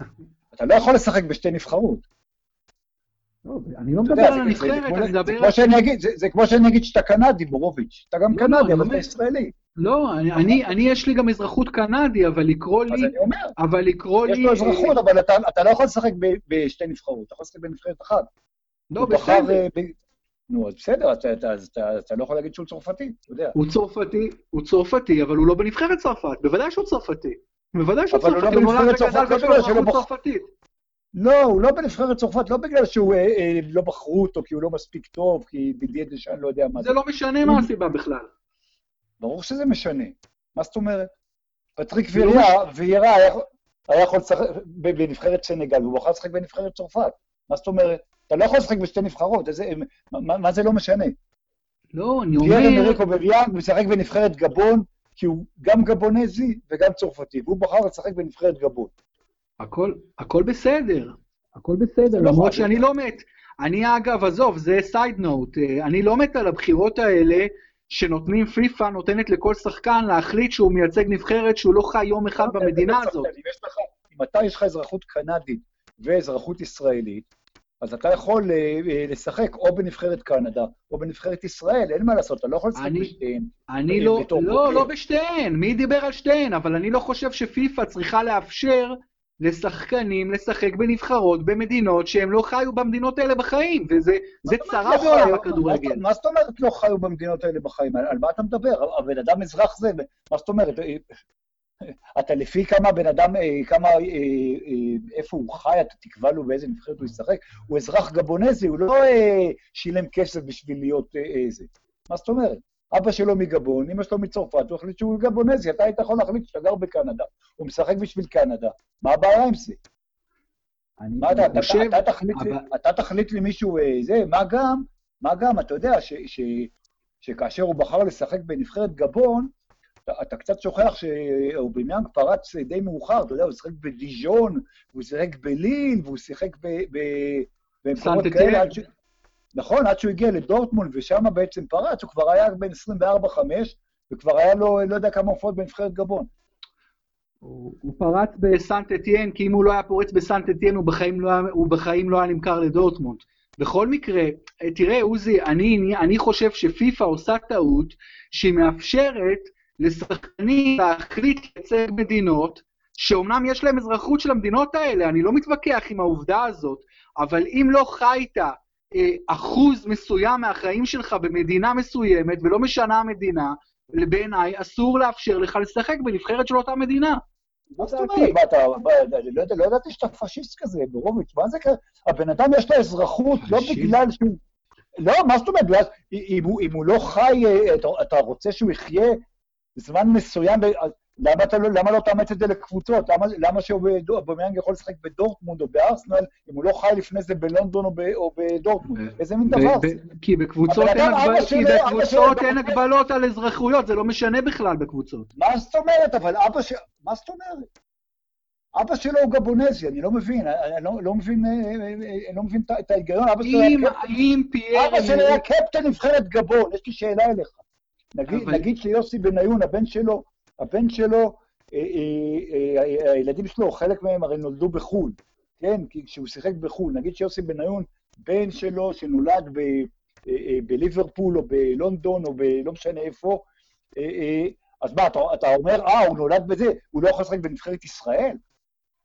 אתה לא יכול לשחק בשתי נבחרות. לא, אני לא מדבר על הנבחרת, אני מדבר על... זה כמו שאני אגיד שאתה קנדי, בורוביץ'. אתה גם לא, קנדי, אבל אתה ישראלי. לא, אני, יש לי גם אזרחות קנדי, אבל לקרוא לי... אז אני אומר. אבל לקרוא לי... יש לו אזרחות, אבל אתה לא יכול לשחק בשתי נבחרות, אתה יכול לשחק בנבחרת אחת. לא, בסדר. נו, אז בסדר, אתה לא יכול להגיד שהוא צרפתי, אתה יודע. הוא צרפתי, הוא צרפתי, אבל הוא לא בנבחרת צרפת, בוודאי שהוא צרפתי. בוודאי שהוא צרפתי, הוא נולד וגדל בשביל צרפתית. לא, הוא לא בנבחרת צרפת, לא בגלל שהוא אה, אה, לא בחרו אותו, כי הוא לא מספיק טוב, כי דידי דשאן לא יודע מה זה. זה לא משנה מה הסיבה בכלל. ברור שזה משנה. מה זאת אומרת? פטריק ויירה היה יכול לשחק בנבחרת סנגל, והוא בחר לשחק בנבחרת צרפת. מה זאת אומרת? אתה לא יכול לשחק בשתי נבחרות, איזה, מה, מה זה לא משנה? לא, אני אומר... פייר אמריקו בביאנג משחק בנבחרת גבון, כי הוא גם גבונזי וגם צרפתי, והוא בחר לשחק בנבחרת גבון. הכל, הכל בסדר, הכל בסדר, לא למרות שאני לא מת. אני אגב, עזוב, זה side note, אה, אני לא מת על הבחירות האלה שנותנים, פיפ"א נותנת לכל שחקן להחליט שהוא מייצג נבחרת שהוא לא חי יום אחד לא, במדינה הזאת. אם אתה יש לך אזרחות קנדית ואזרחות ישראלית, אז אתה יכול אה, אה, לשחק או בנבחרת קנדה או בנבחרת ישראל, אין מה לעשות, אתה לא יכול לשחק בשתיהן. אני לא, לא, לא בשתיהן, מי דיבר על שתיהן? אבל אני לא חושב שפיפ"א צריכה לאפשר לשחקנים לשחק בנבחרות במדינות שהם לא חיו במדינות האלה בחיים, וזה צרה לא בעולם הכדורגל. מה זאת אומרת לא חיו במדינות האלה בחיים? על מה אתה מדבר? הבן אדם אזרח זה, מה זאת אומרת? אתה לפי כמה בן אדם, אה, כמה, אה, אה, איפה הוא חי, אתה תקבע לו באיזה נבחרת הוא ישחק. הוא אזרח גבונזי, הוא לא שילם כסף בשביל להיות איזה. מה זאת אומרת? אבא שלו מגבון, אמא שלו מצרפת, הוא החליט שהוא גבונזי, אתה היית יכול להחליט שאתה גר בקנדה, הוא משחק בשביל קנדה, מה הבעיה עם זה? מה אתה, אתה, חושב, אתה, תחליט, אבל... אתה תחליט למישהו זה, מה גם, מה גם, אתה יודע ש, ש, שכאשר הוא בחר לשחק בנבחרת גבון, אתה, קצת שוכח שאובמיאנג פרץ די מאוחר, אתה יודע, הוא שיחק בדיז'ון, הוא שיחק בליל, והוא שיחק במקומות כאלה. נכון, עד שהוא הגיע לדורטמונד, ושם בעצם פרץ, הוא כבר היה בן 24-5, וכבר היה לו, לא יודע כמה הופעות בנבחרת גבון. הוא, הוא פרץ בסנט אתיין, כי אם הוא לא היה פורץ בסנט אתיין, הוא בחיים לא, הוא בחיים לא היה נמכר לדורטמונד. בכל מקרה, תראה, עוזי, אני, אני חושב שפיפ"א עושה טעות שהיא מאפשרת לשחקנים להחליט לייצג מדינות שאומנם יש להם אזרחות של המדינות האלה, אני לא מתווכח עם העובדה הזאת, אבל אם לא חיית אה, אחוז מסוים מהחיים שלך במדינה מסוימת, ולא משנה המדינה, בעיניי אסור לאפשר לך לשחק בנבחרת של אותה מדינה. מה זאת אומרת? מה אתה, לא, לא ידעתי שאתה פשיסט כזה, בורוביץ', מה זה כזה? הבן אדם יש לו אזרחות לא בגלל שהוא... לא, מה זאת אומרת? אם הוא לא חי, אה, אתה רוצה שהוא יחיה זמן מסוים למה, אתה לא, למה לא תאמץ את זה לקבוצות? למה, למה שאובמיאנג יכול לשחק בדורטמונד או בארסנל, אם הוא לא חי לפני זה בלונדון או, ב, או בדורטמונד? איזה מין דבר זה? כי בקבוצות, אין, הגבל, כי בקבוצות אין הגבלות על אזרחויות, זה לא משנה בכלל בקבוצות. מה זאת אומרת? אבל אבא ש... מה זאת אומרת? אבא שלו הוא גבונזי, אני לא מבין, אני לא, לא מבין, אה, אה, אה, אני לא מבין את ההיגיון, אבא שלו היה קפטן נבחרת גבון, יש לי שאלה אליך. נגיד, אבל... נגיד שיוסי בניון, הבן שלו, הבן שלו, אה, אה, אה, הילדים שלו, חלק מהם הרי נולדו בחו"ל, כן? כי כשהוא שיחק בחו"ל, נגיד שיוסי בניון, בן שלו שנולד ב, בליברפול או בלונדון או בלא משנה איפה, אז מה, אתה, אתה אומר, אה, הוא נולד בזה, הוא לא יכול לשחק בנבחרת ישראל?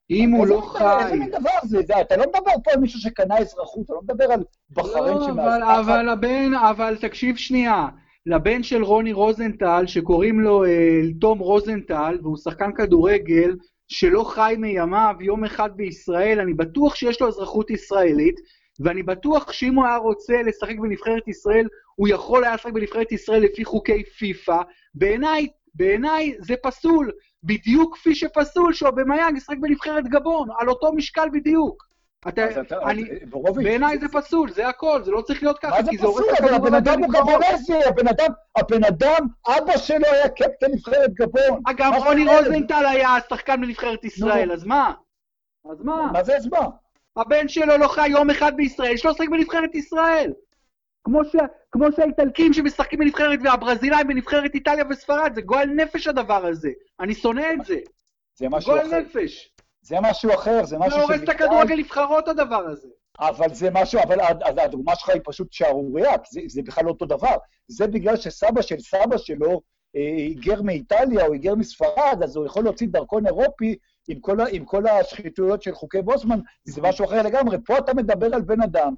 אם הוא לא חי... איזה מין דבר זה? אתה לא מדבר פה על מישהו שקנה אזרחות, אתה לא מדבר על בחריין לא, שמאבטחת. אבל הבן, אבל תקשיב שנייה. לבן של רוני רוזנטל, שקוראים לו אה, תום רוזנטל, והוא שחקן כדורגל, שלא חי מימיו יום אחד בישראל, אני בטוח שיש לו אזרחות ישראלית, ואני בטוח שאם הוא היה רוצה לשחק בנבחרת ישראל, הוא יכול היה לשחק בנבחרת ישראל לפי חוקי פיפ"א. בעיניי, בעיניי זה פסול, בדיוק כפי שפסול שאובמיאנג ישחק בנבחרת גבון, על אותו משקל בדיוק. אתה, אני, בעיניי זה פסול, זה הכל, זה לא צריך להיות ככה, כי זה הורס את. הבן אדם הוא גבונזי, הבן אדם, הבן אדם, אבא שלו היה קפטן נבחרת גבון. אגב, רוני רוזנטל היה שחקן בנבחרת ישראל, אז מה? אז מה? מה זה אז מה? הבן שלו לא חי יום אחד בישראל, יש לו לשחק בנבחרת ישראל. כמו, ש... כמו שהאיטלקים שמשחקים בנבחרת והברזילאים בנבחרת איטליה וספרד, זה גועל נפש הדבר הזה. אני שונא את זה. זה משהו אחר. גועל נפש. זה משהו אחר, זה משהו זה הורס את הכדורגל נבחרות הדבר הזה. אבל זה משהו, אבל הדוגמה שלך היא פשוט שערורייה, זה, זה בכלל לא אותו דבר. זה בגלל שסבא של סבא שלו אה, היגר מאיטליה או היגר מספרד, אז הוא יכול להוציא דרכון אירופי עם כל, עם כל השחיתויות של חוקי בוסמן, זה משהו אחר לגמרי. פה אתה מדבר על בן אדם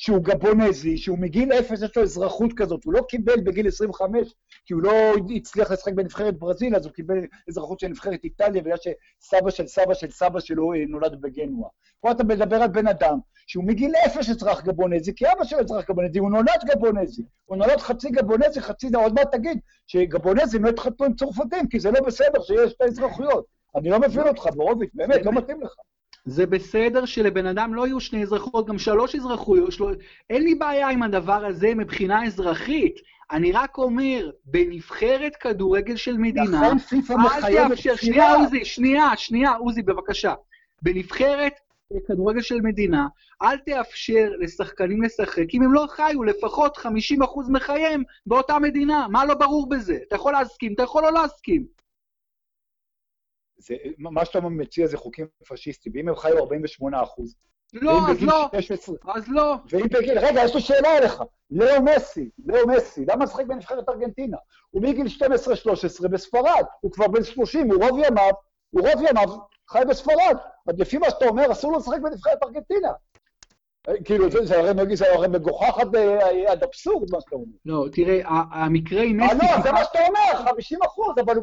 שהוא גבונזי, שהוא מגיל אפס יש לו אזרחות כזאת, הוא לא קיבל בגיל 25, כי הוא לא הצליח לשחק בנבחרת ברזיל, אז הוא קיבל אזרחות של נבחרת איטליה, בגלל שסבא של סבא של סבא שלו אה, נולד בגנואה. פה אתה מדבר על בן אדם שהוא מגיל אפס אזרח גבונזי, כי אבא שלו אזרח גבונזי, הוא נולד גבונזי. הוא נולד חצי גבונזי, חצי... עוד מעט תגיד שגבונזים לא התחתנו עם צרפתים, כי זה לא בסדר שיש את האזרחויות. אני לא מבין אותך, בורוביץ', באמת, לא מתאים לך. זה בסדר שלבן אדם לא יהיו שני אזרחויות, גם שלוש אזרחויות. של... אין לי בעיה עם הדבר הזה מבחינה אזרחית. אני רק אומר, בנבחרת כדורגל של מדינה, אל תאפשר, שנייה עוזי, שנייה, שנייה עוזי בבקשה. בנבחרת כדורגל של מדינה, אל תאפשר לשחקנים לשחק, אם הם לא חיו לפחות 50% מחייהם באותה מדינה. מה לא ברור בזה? אתה יכול להסכים, אתה יכול לא להסכים. זה, מה שאתה מציע זה חוקים פשיסטיים, ואם הם חיו 48 אחוז, לא, אז לא, 16, אז לא. ואם בגיל, רגע, יש לי שאלה אליך. לאו מסי, לאו מסי, למה לשחק בנבחרת ארגנטינה? הוא מגיל 12-13 בספרד, הוא כבר בן 30, הוא רוב ימיו, הוא רוב ימיו חי בספרד. אז לפי מה שאתה אומר, אסור לו לשחק בנבחרת ארגנטינה. כאילו, זה, זה, הרי, זה הרי מגוחך עד, עד אבסורד, מה שאתה אומר. לא, תראה, המקרה עם מסי... לא, זה מה שאתה אומר, 50 אחוז, אבל,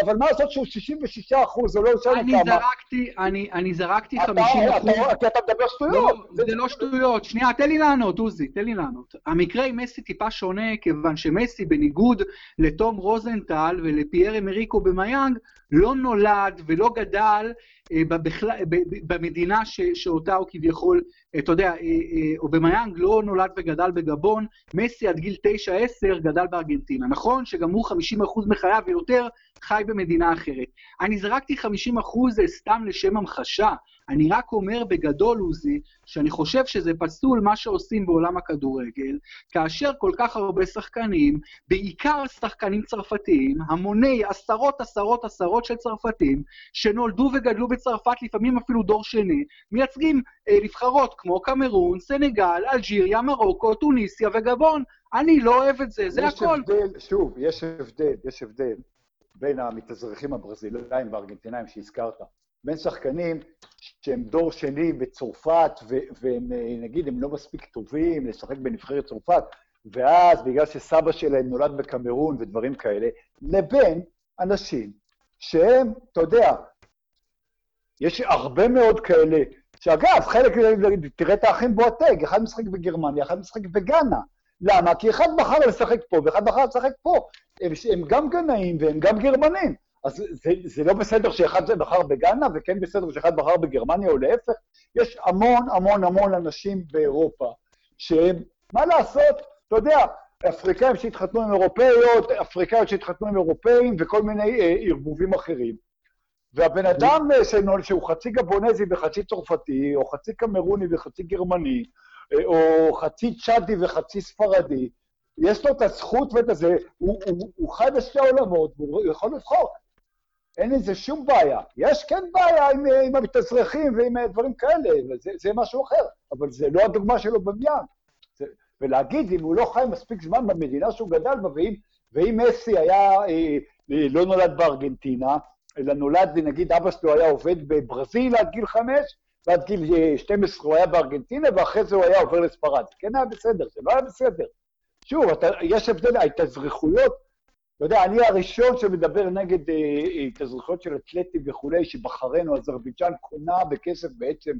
אבל מה לעשות שהוא 66 אחוז, זה לא משנה כמה. אני זרקתי, אני, אני זרקתי 50 אחוז. כי אתה מדבר שטויות. לא, זה לא שטויות. שנייה, תן לי לענות, עוזי, תן לי לענות. המקרה עם מסי טיפה שונה, כיוון שמסי, בניגוד לתום רוזנטל ולפייר אמריקו במיאנג, לא נולד ולא גדל אה, במדינה ש, שאותה הוא כביכול, אה, אתה יודע, אה, אובמיאנג לא נולד וגדל בגבון, מסי עד גיל 9-10 גדל בארגנטינה. נכון שגם הוא 50% מחייו ויותר חי במדינה אחרת. אני זרקתי 50% סתם לשם המחשה, אני רק אומר בגדול, עוזי, שאני חושב שזה פסול מה שעושים בעולם הכדורגל, כאשר כל כך הרבה שחקנים, בעיקר שחקנים צרפתיים, המוני עשרות עשרות עשרות של צרפתים, שנולדו וגדלו בצרפת, לפעמים אפילו דור שני, מייצגים אה, נבחרות כמו קמרון, סנגל, אלג'יריה, מרוקו, טוניסיה וגבון. אני לא אוהב את זה, זה הכל. יש הבדל, שוב, יש הבדל, יש הבדל בין המתאזרחים הברזילאים והארגנטינאים שהזכרת. בין שחקנים שהם דור שני בצרפת, והם, נגיד, הם לא מספיק טובים לשחק בנבחרת צרפת, ואז בגלל שסבא שלהם נולד בקמרון ודברים כאלה, לבין אנשים שהם, אתה יודע, יש הרבה מאוד כאלה, שאגב, חלק, תראה את האחים בואטג, אחד משחק בגרמניה, אחד משחק בגאנה. למה? כי אחד בחר לשחק פה ואחד בחר לשחק פה. הם, הם גם גנאים והם גם גרמנים. אז זה, זה לא בסדר שאחד זה בחר בגאנה, וכן בסדר שאחד בחר בגרמניה או להפך. יש המון המון המון אנשים באירופה שהם, מה לעשות, אתה יודע, אפריקאים שהתחתנו עם אירופאיות, אפריקאיות שהתחתנו עם אירופאים וכל מיני אה, ערבובים אחרים. והבן אדם אה, שהוא חצי גבונזי וחצי צרפתי, או חצי קמרוני וחצי גרמני, או חצי צ'אדי וחצי ספרדי, יש לו את הזכות ואת הזה, הוא, הוא, הוא חי בשתי עולמות, והוא יכול לבחור. אין לזה שום בעיה. יש כן בעיה עם, עם המתאזרחים ועם דברים כאלה, וזה, זה משהו אחר, אבל זה לא הדוגמה שלו בבניין. ולהגיד, אם הוא לא חי מספיק זמן במדינה שהוא גדל בה, ואם, ואם מסי היה, אה, אה, לא נולד בארגנטינה, אלא נולד, נגיד אבא שלו היה עובד בברזיל עד גיל חמש, ועד גיל 12 הוא היה בארגנטינה, ואחרי זה הוא היה עובר לספרד. כן היה בסדר, זה לא היה בסדר. שוב, אתה, יש הבדל, ההתאזרחויות, אתה יודע, אני הראשון שמדבר נגד אה, התאזרחויות של אתלטים וכולי, שבחריין או אזרבייג'אן קונה בכסף בעצם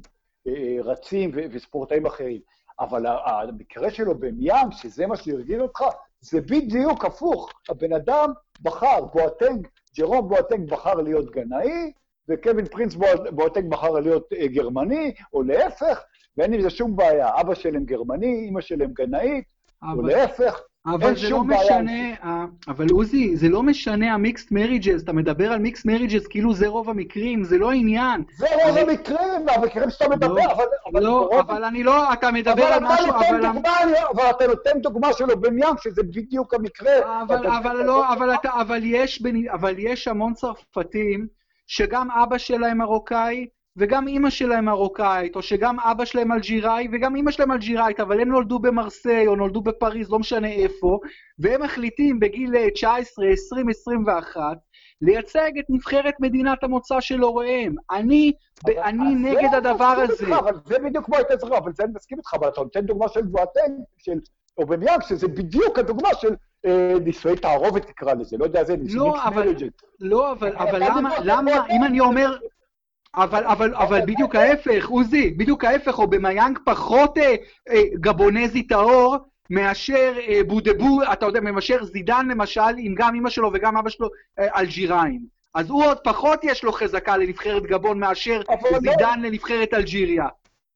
אה, אה רצים ו- וספורטאים אחרים. אבל המקרה שלו אובמיאנג, שזה מה שהרגיל אותך, זה בדיוק הפוך. הבן אדם בחר, בואטנג, ג'רום בואטנג בחר להיות גנאי, וקווין פרינס בואטנג בחר להיות אה, גרמני, או להפך, ואין עם זה שום בעיה. אבא שלהם גרמני, אמא שלהם גנאית, אבל... או להפך. אבל זה לא משנה, אבל עוזי, זה לא משנה ה mixed marriage, אתה מדבר על mixed marriage כאילו זה רוב המקרים, זה לא עניין. זה רוב המקרים, המקרים שאתה מדבר, לא, אבל... לא, אבל אני לא, אתה מדבר על משהו, אבל... אבל אתה נותן דוגמה שלו בניין, שזה בדיוק המקרה. אבל לא, אבל יש המון צרפתים, שגם אבא שלהם מרוקאי, וגם אימא שלהם מרוקאית, או שגם אבא שלהם אלג'יראי וגם אימא שלהם אלג'יראית, אבל הם נולדו במרסיי או נולדו בפריז, לא משנה איפה, והם מחליטים בגיל 19, 20, 21, לייצג את נבחרת מדינת המוצא של הוריהם. אני, אבל, אני נגד הדבר הזה. איתך, אבל זה בדיוק כמו הייתה צריכה, אבל זה אני מסכים איתך, אבל אתה נותן דוגמה של בואטן, של אובמיאק, שזה בדיוק הדוגמה של נישואי תערובת תקרא לזה, לא יודע, זה נישואי לא, אבל, לא, אבל, אבל למה, למה, אם אני אומר... אבל, אבל, אבל בדיוק ההפך, עוזי, בדיוק ההפך, או במיינג פחות אה, אה, גבונזי טהור מאשר אה, בודבו, אתה יודע, מאשר זידן למשל, עם גם אמא שלו וגם אבא שלו אה, אלג'יראים. אז הוא עוד פחות יש לו חזקה לנבחרת גבון מאשר זידן לא. לנבחרת אלג'יריה.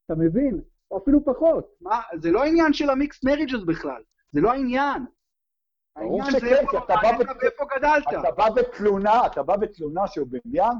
אתה מבין? או אפילו פחות. מה, זה לא עניין של ה mixed marriage בכלל, זה לא העניין. העניין זה איפה, איפה גדלת. אתה בא בתלונה, אתה בא בתלונה שהוא בעניין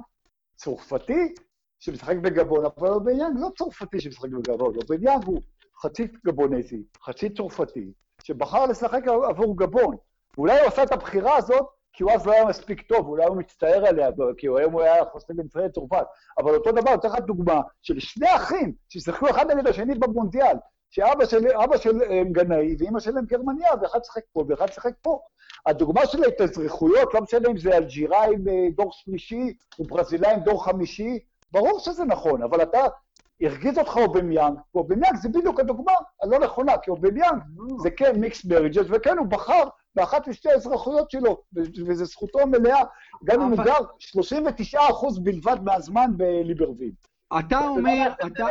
צרפתי, שמשחק בגבון, אבל אובמיאנג לא צרפתי שמשחק בגבון, אובמיאנג הוא חצי גבונזי, חצי צרפתי, שבחר לשחק עבור גבון. ואולי הוא עשה את הבחירה הזאת כי הוא אז לא היה מספיק טוב, אולי הוא מצטער עליה, כי היום הוא היה חוסן בנבחרת צרפת. אבל אותו דבר, אתן לך דוגמה של שני אחים ששיחקו אחד נגד השני במונדיאל, שאבא של, של הם גנאי ואימא שלהם גרמניה, ואחד שיחק פה ואחד שיחק פה. הדוגמה של ההתאזרחויות, לא משנה אם זה אלג'יראים אה, דור שלישי וברזילאים דור חמישי, ברור שזה נכון, אבל אתה, הרגיז אותך אובמיאנג, ואובמיאנג זה בדיוק הדוגמה הלא נכונה, כי אובמיאנג זה כן mixed marriage, וכן הוא בחר באחת משתי האזרחויות שלו, וזו זכותו המלאה, גם אם הוא גר 39% בלבד מהזמן בליברוויל. אתה אומר, אתה...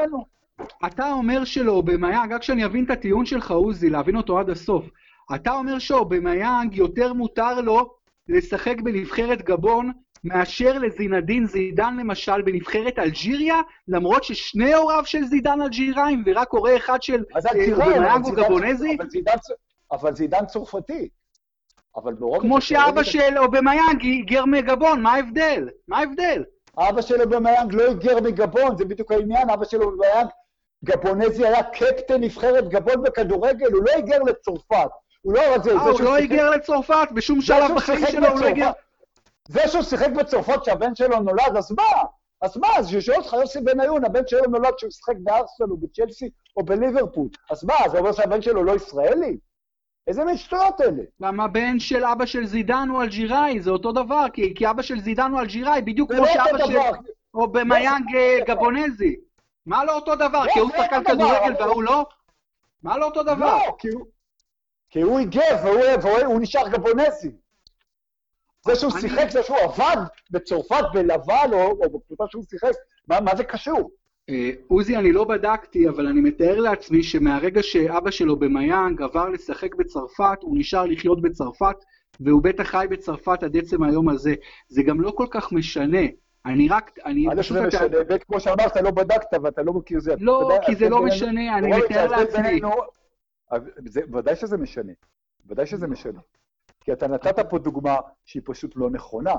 אתה אומר שלאובמיאנג, רק שאני אבין את הטיעון שלך, עוזי, להבין אותו עד הסוף, אתה אומר שאובמיאנג יותר מותר לו לשחק בנבחרת גבון מאשר לזינדין זידן למשל בנבחרת אלג'יריה, למרות ששני הוריו של זידן אלג'יראים ורק הורה אחד של אובמיאנג הוא גבונזי? אבל זידן צרפתי. כמו שאבא של אובמיאנג היגר מגבון, מה ההבדל? מה ההבדל? אבא של אובמיאנג לא היגר מגבון, זה בדיוק העניין, אבא של אובמיאנג גבונזי היה קפטן נבחרת גבון בכדורגל, הוא לא היגר לצרפת. הוא לא רצה... אה, הוא לא היגר לצרפת, בשום שלב בחיים שלו הוא לא היגר... זה שהוא שיחק בצרפת כשהבן שלו נולד, אז מה? אז מה? אז שואל אותך יוסי בניון, הבן שלו נולד כשהוא שיחק בארסנל או בצ'לסי או בליברפול. אז מה, זה אומר שהבן שלו לא ישראלי? איזה מין שטויות אלה? גם הבן של אבא של זידן הוא אלג'יראי, זה אותו דבר, כי, כי אבא של זידן הוא אלג'יראי, בדיוק כמו לא שאבא של... או במיאנג לא גבונזי. מה לא אותו דבר? כי הוא שחקן כדורגל והוא לא? מה לא אותו דבר? לא, כי הוא היגב והוא נשאר גבונזי. זה שהוא שיחק, זה שהוא עבד בצרפת בלבן, או בקבוצה שהוא שיחק, מה זה קשור? אה, עוזי, אני לא בדקתי, אבל אני מתאר לעצמי שמהרגע שאבא שלו במיאנג עבר לשחק בצרפת, הוא נשאר לחיות בצרפת, והוא בטח חי בצרפת עד עצם היום הזה. זה גם לא כל כך משנה. אני רק, אני פשוט... א', זה משנה, וכמו שאמרת, לא בדקת ואתה לא מכיר זה. לא, כי זה לא משנה, אני מתאר לעצמי. ודאי שזה משנה, ודאי שזה משנה. כי אתה נתת פה דוגמה שהיא פשוט לא נכונה.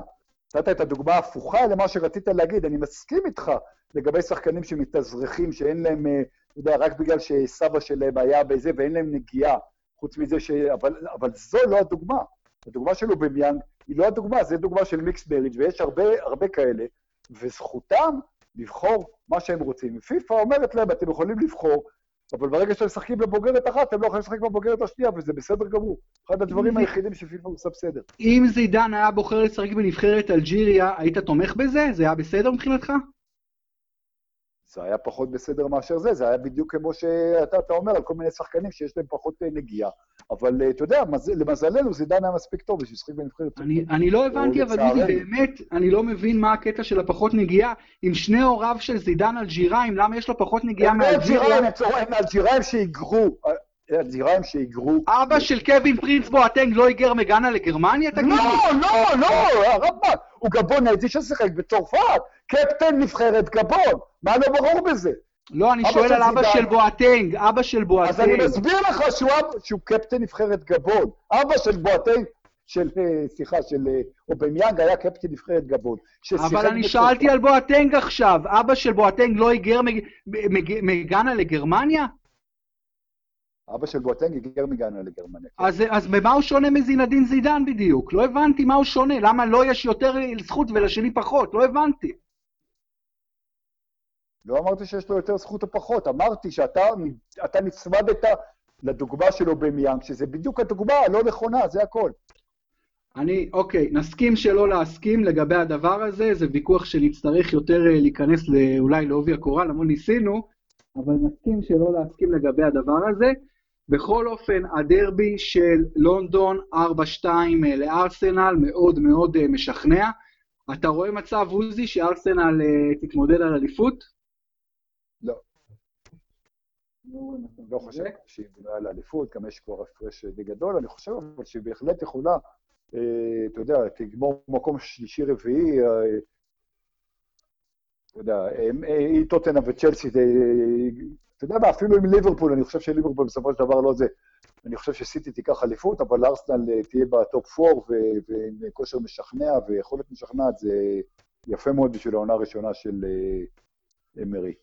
נתת את הדוגמה ההפוכה למה שרצית להגיד. אני מסכים איתך לגבי שחקנים שמתאזרחים, שאין להם, אה, אתה יודע, רק בגלל שסבא שלהם היה בזה ואין להם נגיעה, חוץ מזה ש... אבל, אבל זו לא הדוגמה. הדוגמה שלו במיאנג היא לא הדוגמה, זו דוגמה של מיקס ברידג' ויש הרבה, הרבה כאלה, וזכותם לבחור מה שהם רוצים. פיפ"א אומרת להם, אתם יכולים לבחור אבל ברגע שאתם משחקים בבוגרת אחת, אתם לא יכולים לשחק בבוגרת השנייה, וזה בסדר גמור. אחד הדברים היחידים שפיפ"א עושה בסדר. אם זידן היה בוחר לשחק בנבחרת אלג'יריה, היית תומך בזה? זה היה בסדר מבחינתך? זה היה פחות בסדר מאשר זה, זה היה בדיוק כמו שאתה אומר על כל מיני שחקנים שיש להם פחות אה, נגיעה. אבל אה, אתה יודע, מז... למזלנו זידן היה מספיק טוב בשביל לשחק בנבחרת. אני, אני לא הבנתי, אבל דידי, באמת, אני לא מבין מה הקטע של הפחות נגיעה. עם שני הוריו של זידן אלג'יראים, למה יש לו פחות נגיעה מאלג'יריה? הם אלג'יראים שהיגרו. אלג'יראים שהיגרו... אבא של קווין פרינס בואטנג לא היגר מגאנה לגרמניה, תגיד לי? לא, לא, לא, האבא הוא גבונזי ששיחק בצרפת, קפטן נבחרת גבון, מה לא ברור בזה? לא, אני שואל על אבא של בואטנג, אבא של בואטנג. אז אני מסביר לך שהוא קפטן נבחרת גבון. אבא של בואטנג, של, אה, סליחה, של אה, אובמיאנג היה קפטן נבחרת גבון. אבל אני שאלתי על בואטנג עכשיו, אבא של בואטנג לא היגר מגאנה לגרמניה? אבא של בואטנג היגר מגאנה לגרמניה. כן. אז, אז במה הוא שונה מזינדין זידן בדיוק? לא הבנתי מה הוא שונה, למה לו לא יש יותר זכות ולשני פחות? לא הבנתי. לא אמרתי שיש לו יותר זכות או פחות, אמרתי שאתה נצמדת לדוגמה של אובמיאנג, שזה בדיוק הדוגמה הלא נכונה, זה הכל. אני, אוקיי, נסכים שלא להסכים לגבי הדבר הזה, זה ויכוח שנצטרך יותר אה, להיכנס אולי לעובי הקורה, למרות ניסינו, אבל נסכים שלא להסכים לגבי הדבר הזה. בכל אופן, הדרבי של לונדון 4-2 אה, לארסנל מאוד מאוד אה, משכנע. אתה רואה מצב, עוזי, שארסנל תתמודד על אליפות? לא. לא חושב שהיא בנויה לאליפות, גם יש כבר הפרש די גדול, אני חושב אבל שהיא בהחלט יכולה, אה, אתה יודע, תגמור מקום שלישי-רביעי, אה, אתה יודע, היא טוטנה וצ'לסי, אתה יודע מה, אפילו עם ליברפול, אני חושב שליברפול בסופו של דבר לא זה. אני חושב שסיטי תיקח אליפות, אבל ארסנל אה, תהיה בטופ 4 ועם כושר משכנע ויכולת משכנעת, זה יפה מאוד בשביל העונה הראשונה של אמרי.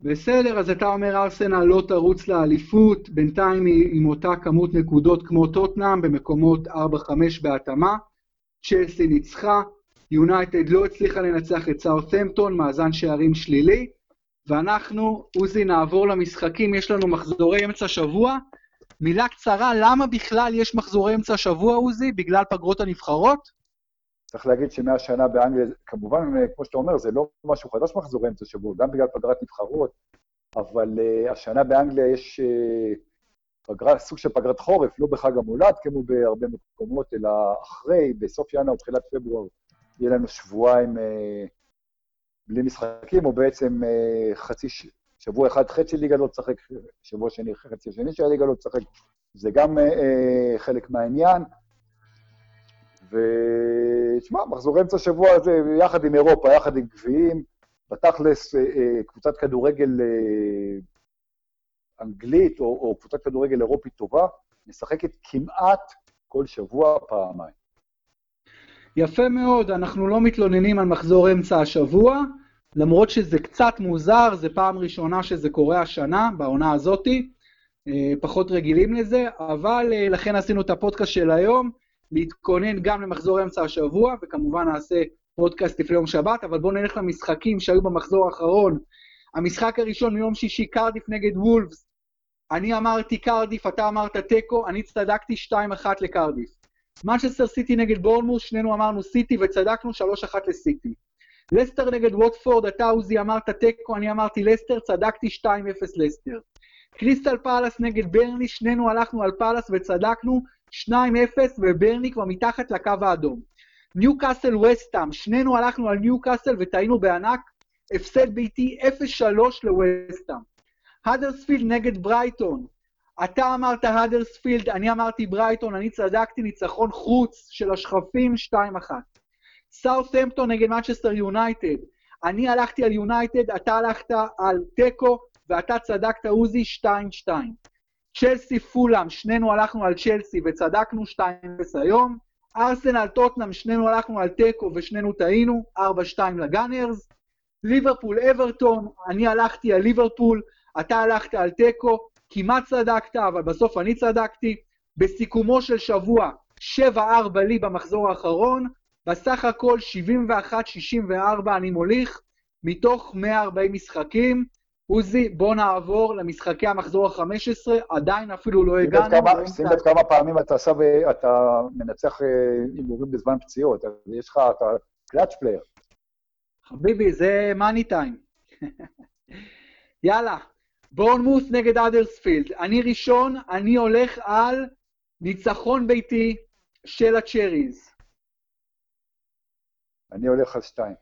בסדר, אז אתה אומר ארסנל לא תרוץ לאליפות, בינתיים היא עם אותה כמות נקודות כמו טוטנאם, במקומות 4-5 בהתאמה. צ'לסי ניצחה, יונייטד לא הצליחה לנצח את סאות'מפטון, מאזן שערים שלילי, ואנחנו, עוזי, נעבור למשחקים, יש לנו מחזורי אמצע שבוע. מילה קצרה, למה בכלל יש מחזורי אמצע שבוע, עוזי? בגלל פגרות הנבחרות? צריך להגיד שמהשנה באנגליה, כמובן, כמו שאתה אומר, זה לא משהו חדש מחזורי אמצע שבוע, גם בגלל פגרת נבחרות, אבל uh, השנה באנגליה יש uh, פגרה, סוג של פגרת חורף, לא בחג המולד, כמו בהרבה מקומות, אלא אחרי, בסוף ינואר, תחילת פברואר, יהיה לנו שבועיים uh, בלי משחקים, או בעצם uh, חצי, שבוע אחד חצי ליגה לא תשחק, שבוע שני חצי שני של הליגה לא תשחק, זה גם uh, חלק מהעניין. ותשמע, מחזור אמצע השבוע הזה, יחד עם אירופה, יחד עם גביעים, בתכלס אה, אה, קבוצת כדורגל אה, אנגלית או, או קבוצת כדורגל אירופית טובה, משחקת כמעט כל שבוע פעמיים. יפה מאוד, אנחנו לא מתלוננים על מחזור אמצע השבוע, למרות שזה קצת מוזר, זו פעם ראשונה שזה קורה השנה, בעונה הזאתי, פחות רגילים לזה, אבל לכן עשינו את הפודקאסט של היום. להתכונן גם למחזור אמצע השבוע, וכמובן נעשה פודקאסט לפני יום שבת, אבל בואו נלך למשחקים שהיו במחזור האחרון. המשחק הראשון מיום שישי, קרדיף נגד וולפס. אני אמרתי קרדיף, אתה אמרת תיקו, אני צדקתי 2-1 לקרדיף. מנצ'סטר סיטי נגד בורנמות', שנינו אמרנו סיטי וצדקנו 3-1 לסיטי. לסטר נגד ווטפורד, אתה עוזי אמרת תיקו, אני אמרתי לסטר, צדקתי 2-0 לסטר. קריסטל פאלאס נגד ברנלי, שנינו הלכנו על פאלאס וצדקנו 2-0 וברנלי כבר מתחת לקו האדום. ניו קאסל ווסטהאם, שנינו הלכנו על ניו קאסל וטעינו בענק, הפסד ביתי 0-3 לווסטהאם. האדרספילד נגד ברייטון, אתה אמרת האדרספילד, אני אמרתי ברייטון, אני צדקתי ניצחון חוץ של השחפים 2-1. סאות'המפטון נגד מנצ'סטר יונייטד, אני הלכתי על יונייטד, אתה הלכת על תיקו, ואתה צדקת עוזי 2-2. צ'לסי פולאם, שנינו הלכנו על צ'לסי וצדקנו 2-0 היום. ארסנל טוטנאם, שנינו הלכנו על תיקו ושנינו טעינו, 4-2 לגאנרס. ליברפול אברטון, אני הלכתי על ליברפול, אתה הלכת על תיקו, כמעט צדקת, אבל בסוף אני צדקתי. בסיכומו של שבוע, 7-4 לי במחזור האחרון, בסך הכל 71-64 אני מוליך, מתוך 140 משחקים. עוזי, בוא נעבור למשחקי המחזור ה-15, עדיין אפילו לא הגענו. שים לב כמה פעמים אתה, עשה ואתה מנצח אה, הימורים בזמן פציעות, אז יש לך, אתה clutch player. חביבי, זה money time. יאללה, בורנמות' נגד אדרספילד. אני ראשון, אני הולך על ניצחון ביתי של ה Cherries. אני הולך על שתיים.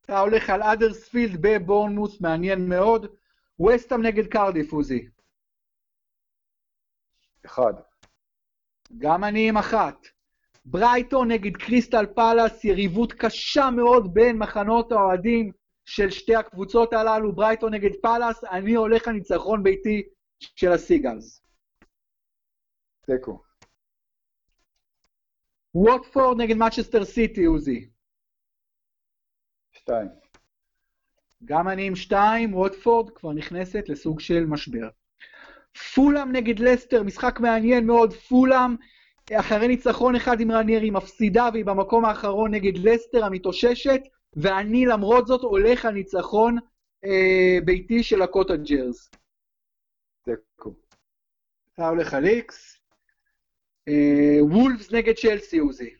אתה הולך על אדרספילד בבורנמות', מעניין מאוד. ווסטהאם נגד קרדיף, עוזי. אחד. גם אני עם אחת. ברייטון נגד קריסטל פאלאס, יריבות קשה מאוד בין מחנות האוהדים של שתי הקבוצות הללו, ברייטון נגד פאלאס, אני הולך לניצחון ביתי של ה Seagulls. תיקו. ווטפורד נגד מנצ'סטר סיטי, עוזי. שתיים. גם אני עם שתיים, ווטפורד כבר נכנסת לסוג של משבר. פולאם נגד לסטר, משחק מעניין מאוד, פולאם אחרי ניצחון אחד עם ראניירי מפסידה והיא במקום האחרון נגד לסטר המתאוששת, ואני למרות זאת הולך על ניצחון אה, ביתי של ה Cottagers. תיקו. אתה הולך על איקס. אה, וולפס נגד צ'לסי, עוזי.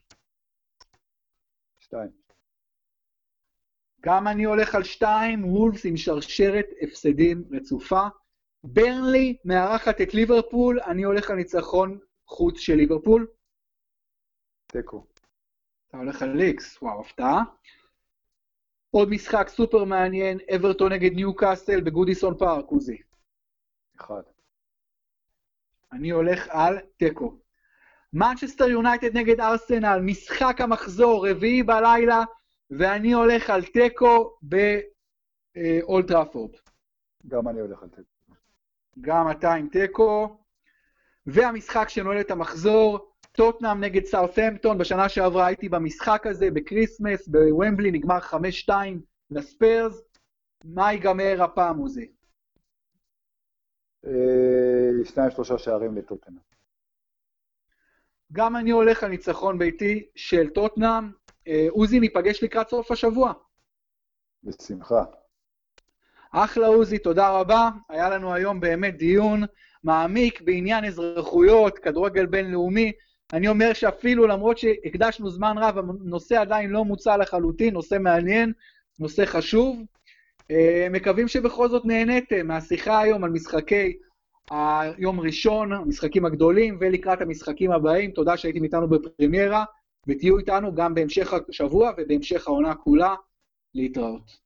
שתיים. גם אני הולך על שתיים, וולפס עם שרשרת הפסדים רצופה. ברנלי מארחת את ליברפול, אני הולך על ניצחון חוץ של ליברפול. תיקו. אתה הולך על איקס, וואו, הפתעה. עוד משחק סופר מעניין, אברטון נגד ניו קאסטל בגודיסון פארק, עוזי. אחד. אני הולך על תיקו. מנצ'סטר יונייטד נגד ארסנל, משחק המחזור, רביעי בלילה, ואני הולך על תיקו באולד טראפורד. גם אני הולך על תיקו. גם אתה עם תיקו. והמשחק שנועל את המחזור, טוטנאם נגד סאות'המפטון, בשנה שעברה הייתי במשחק הזה בקריסמס, בוומבלי, נגמר 5-2 לספרס. מה ייגמר הפעם, עוזי? אה, שניים שלושה שערים לטוטנאם. גם אני הולך על ניצחון ביתי של טוטנאם. אה, עוזי, ניפגש לקראת סוף השבוע. בשמחה. אחלה עוזי, תודה רבה. היה לנו היום באמת דיון מעמיק בעניין אזרחויות, כדורגל בינלאומי. אני אומר שאפילו למרות שהקדשנו זמן רב, הנושא עדיין לא מוצע לחלוטין, נושא מעניין, נושא חשוב. אה, מקווים שבכל זאת נהניתם מהשיחה היום על משחקי היום ראשון, המשחקים הגדולים, ולקראת המשחקים הבאים. תודה שהייתם איתנו בפרמיירה, ותהיו איתנו גם בהמשך השבוע ובהמשך העונה כולה. להתראות.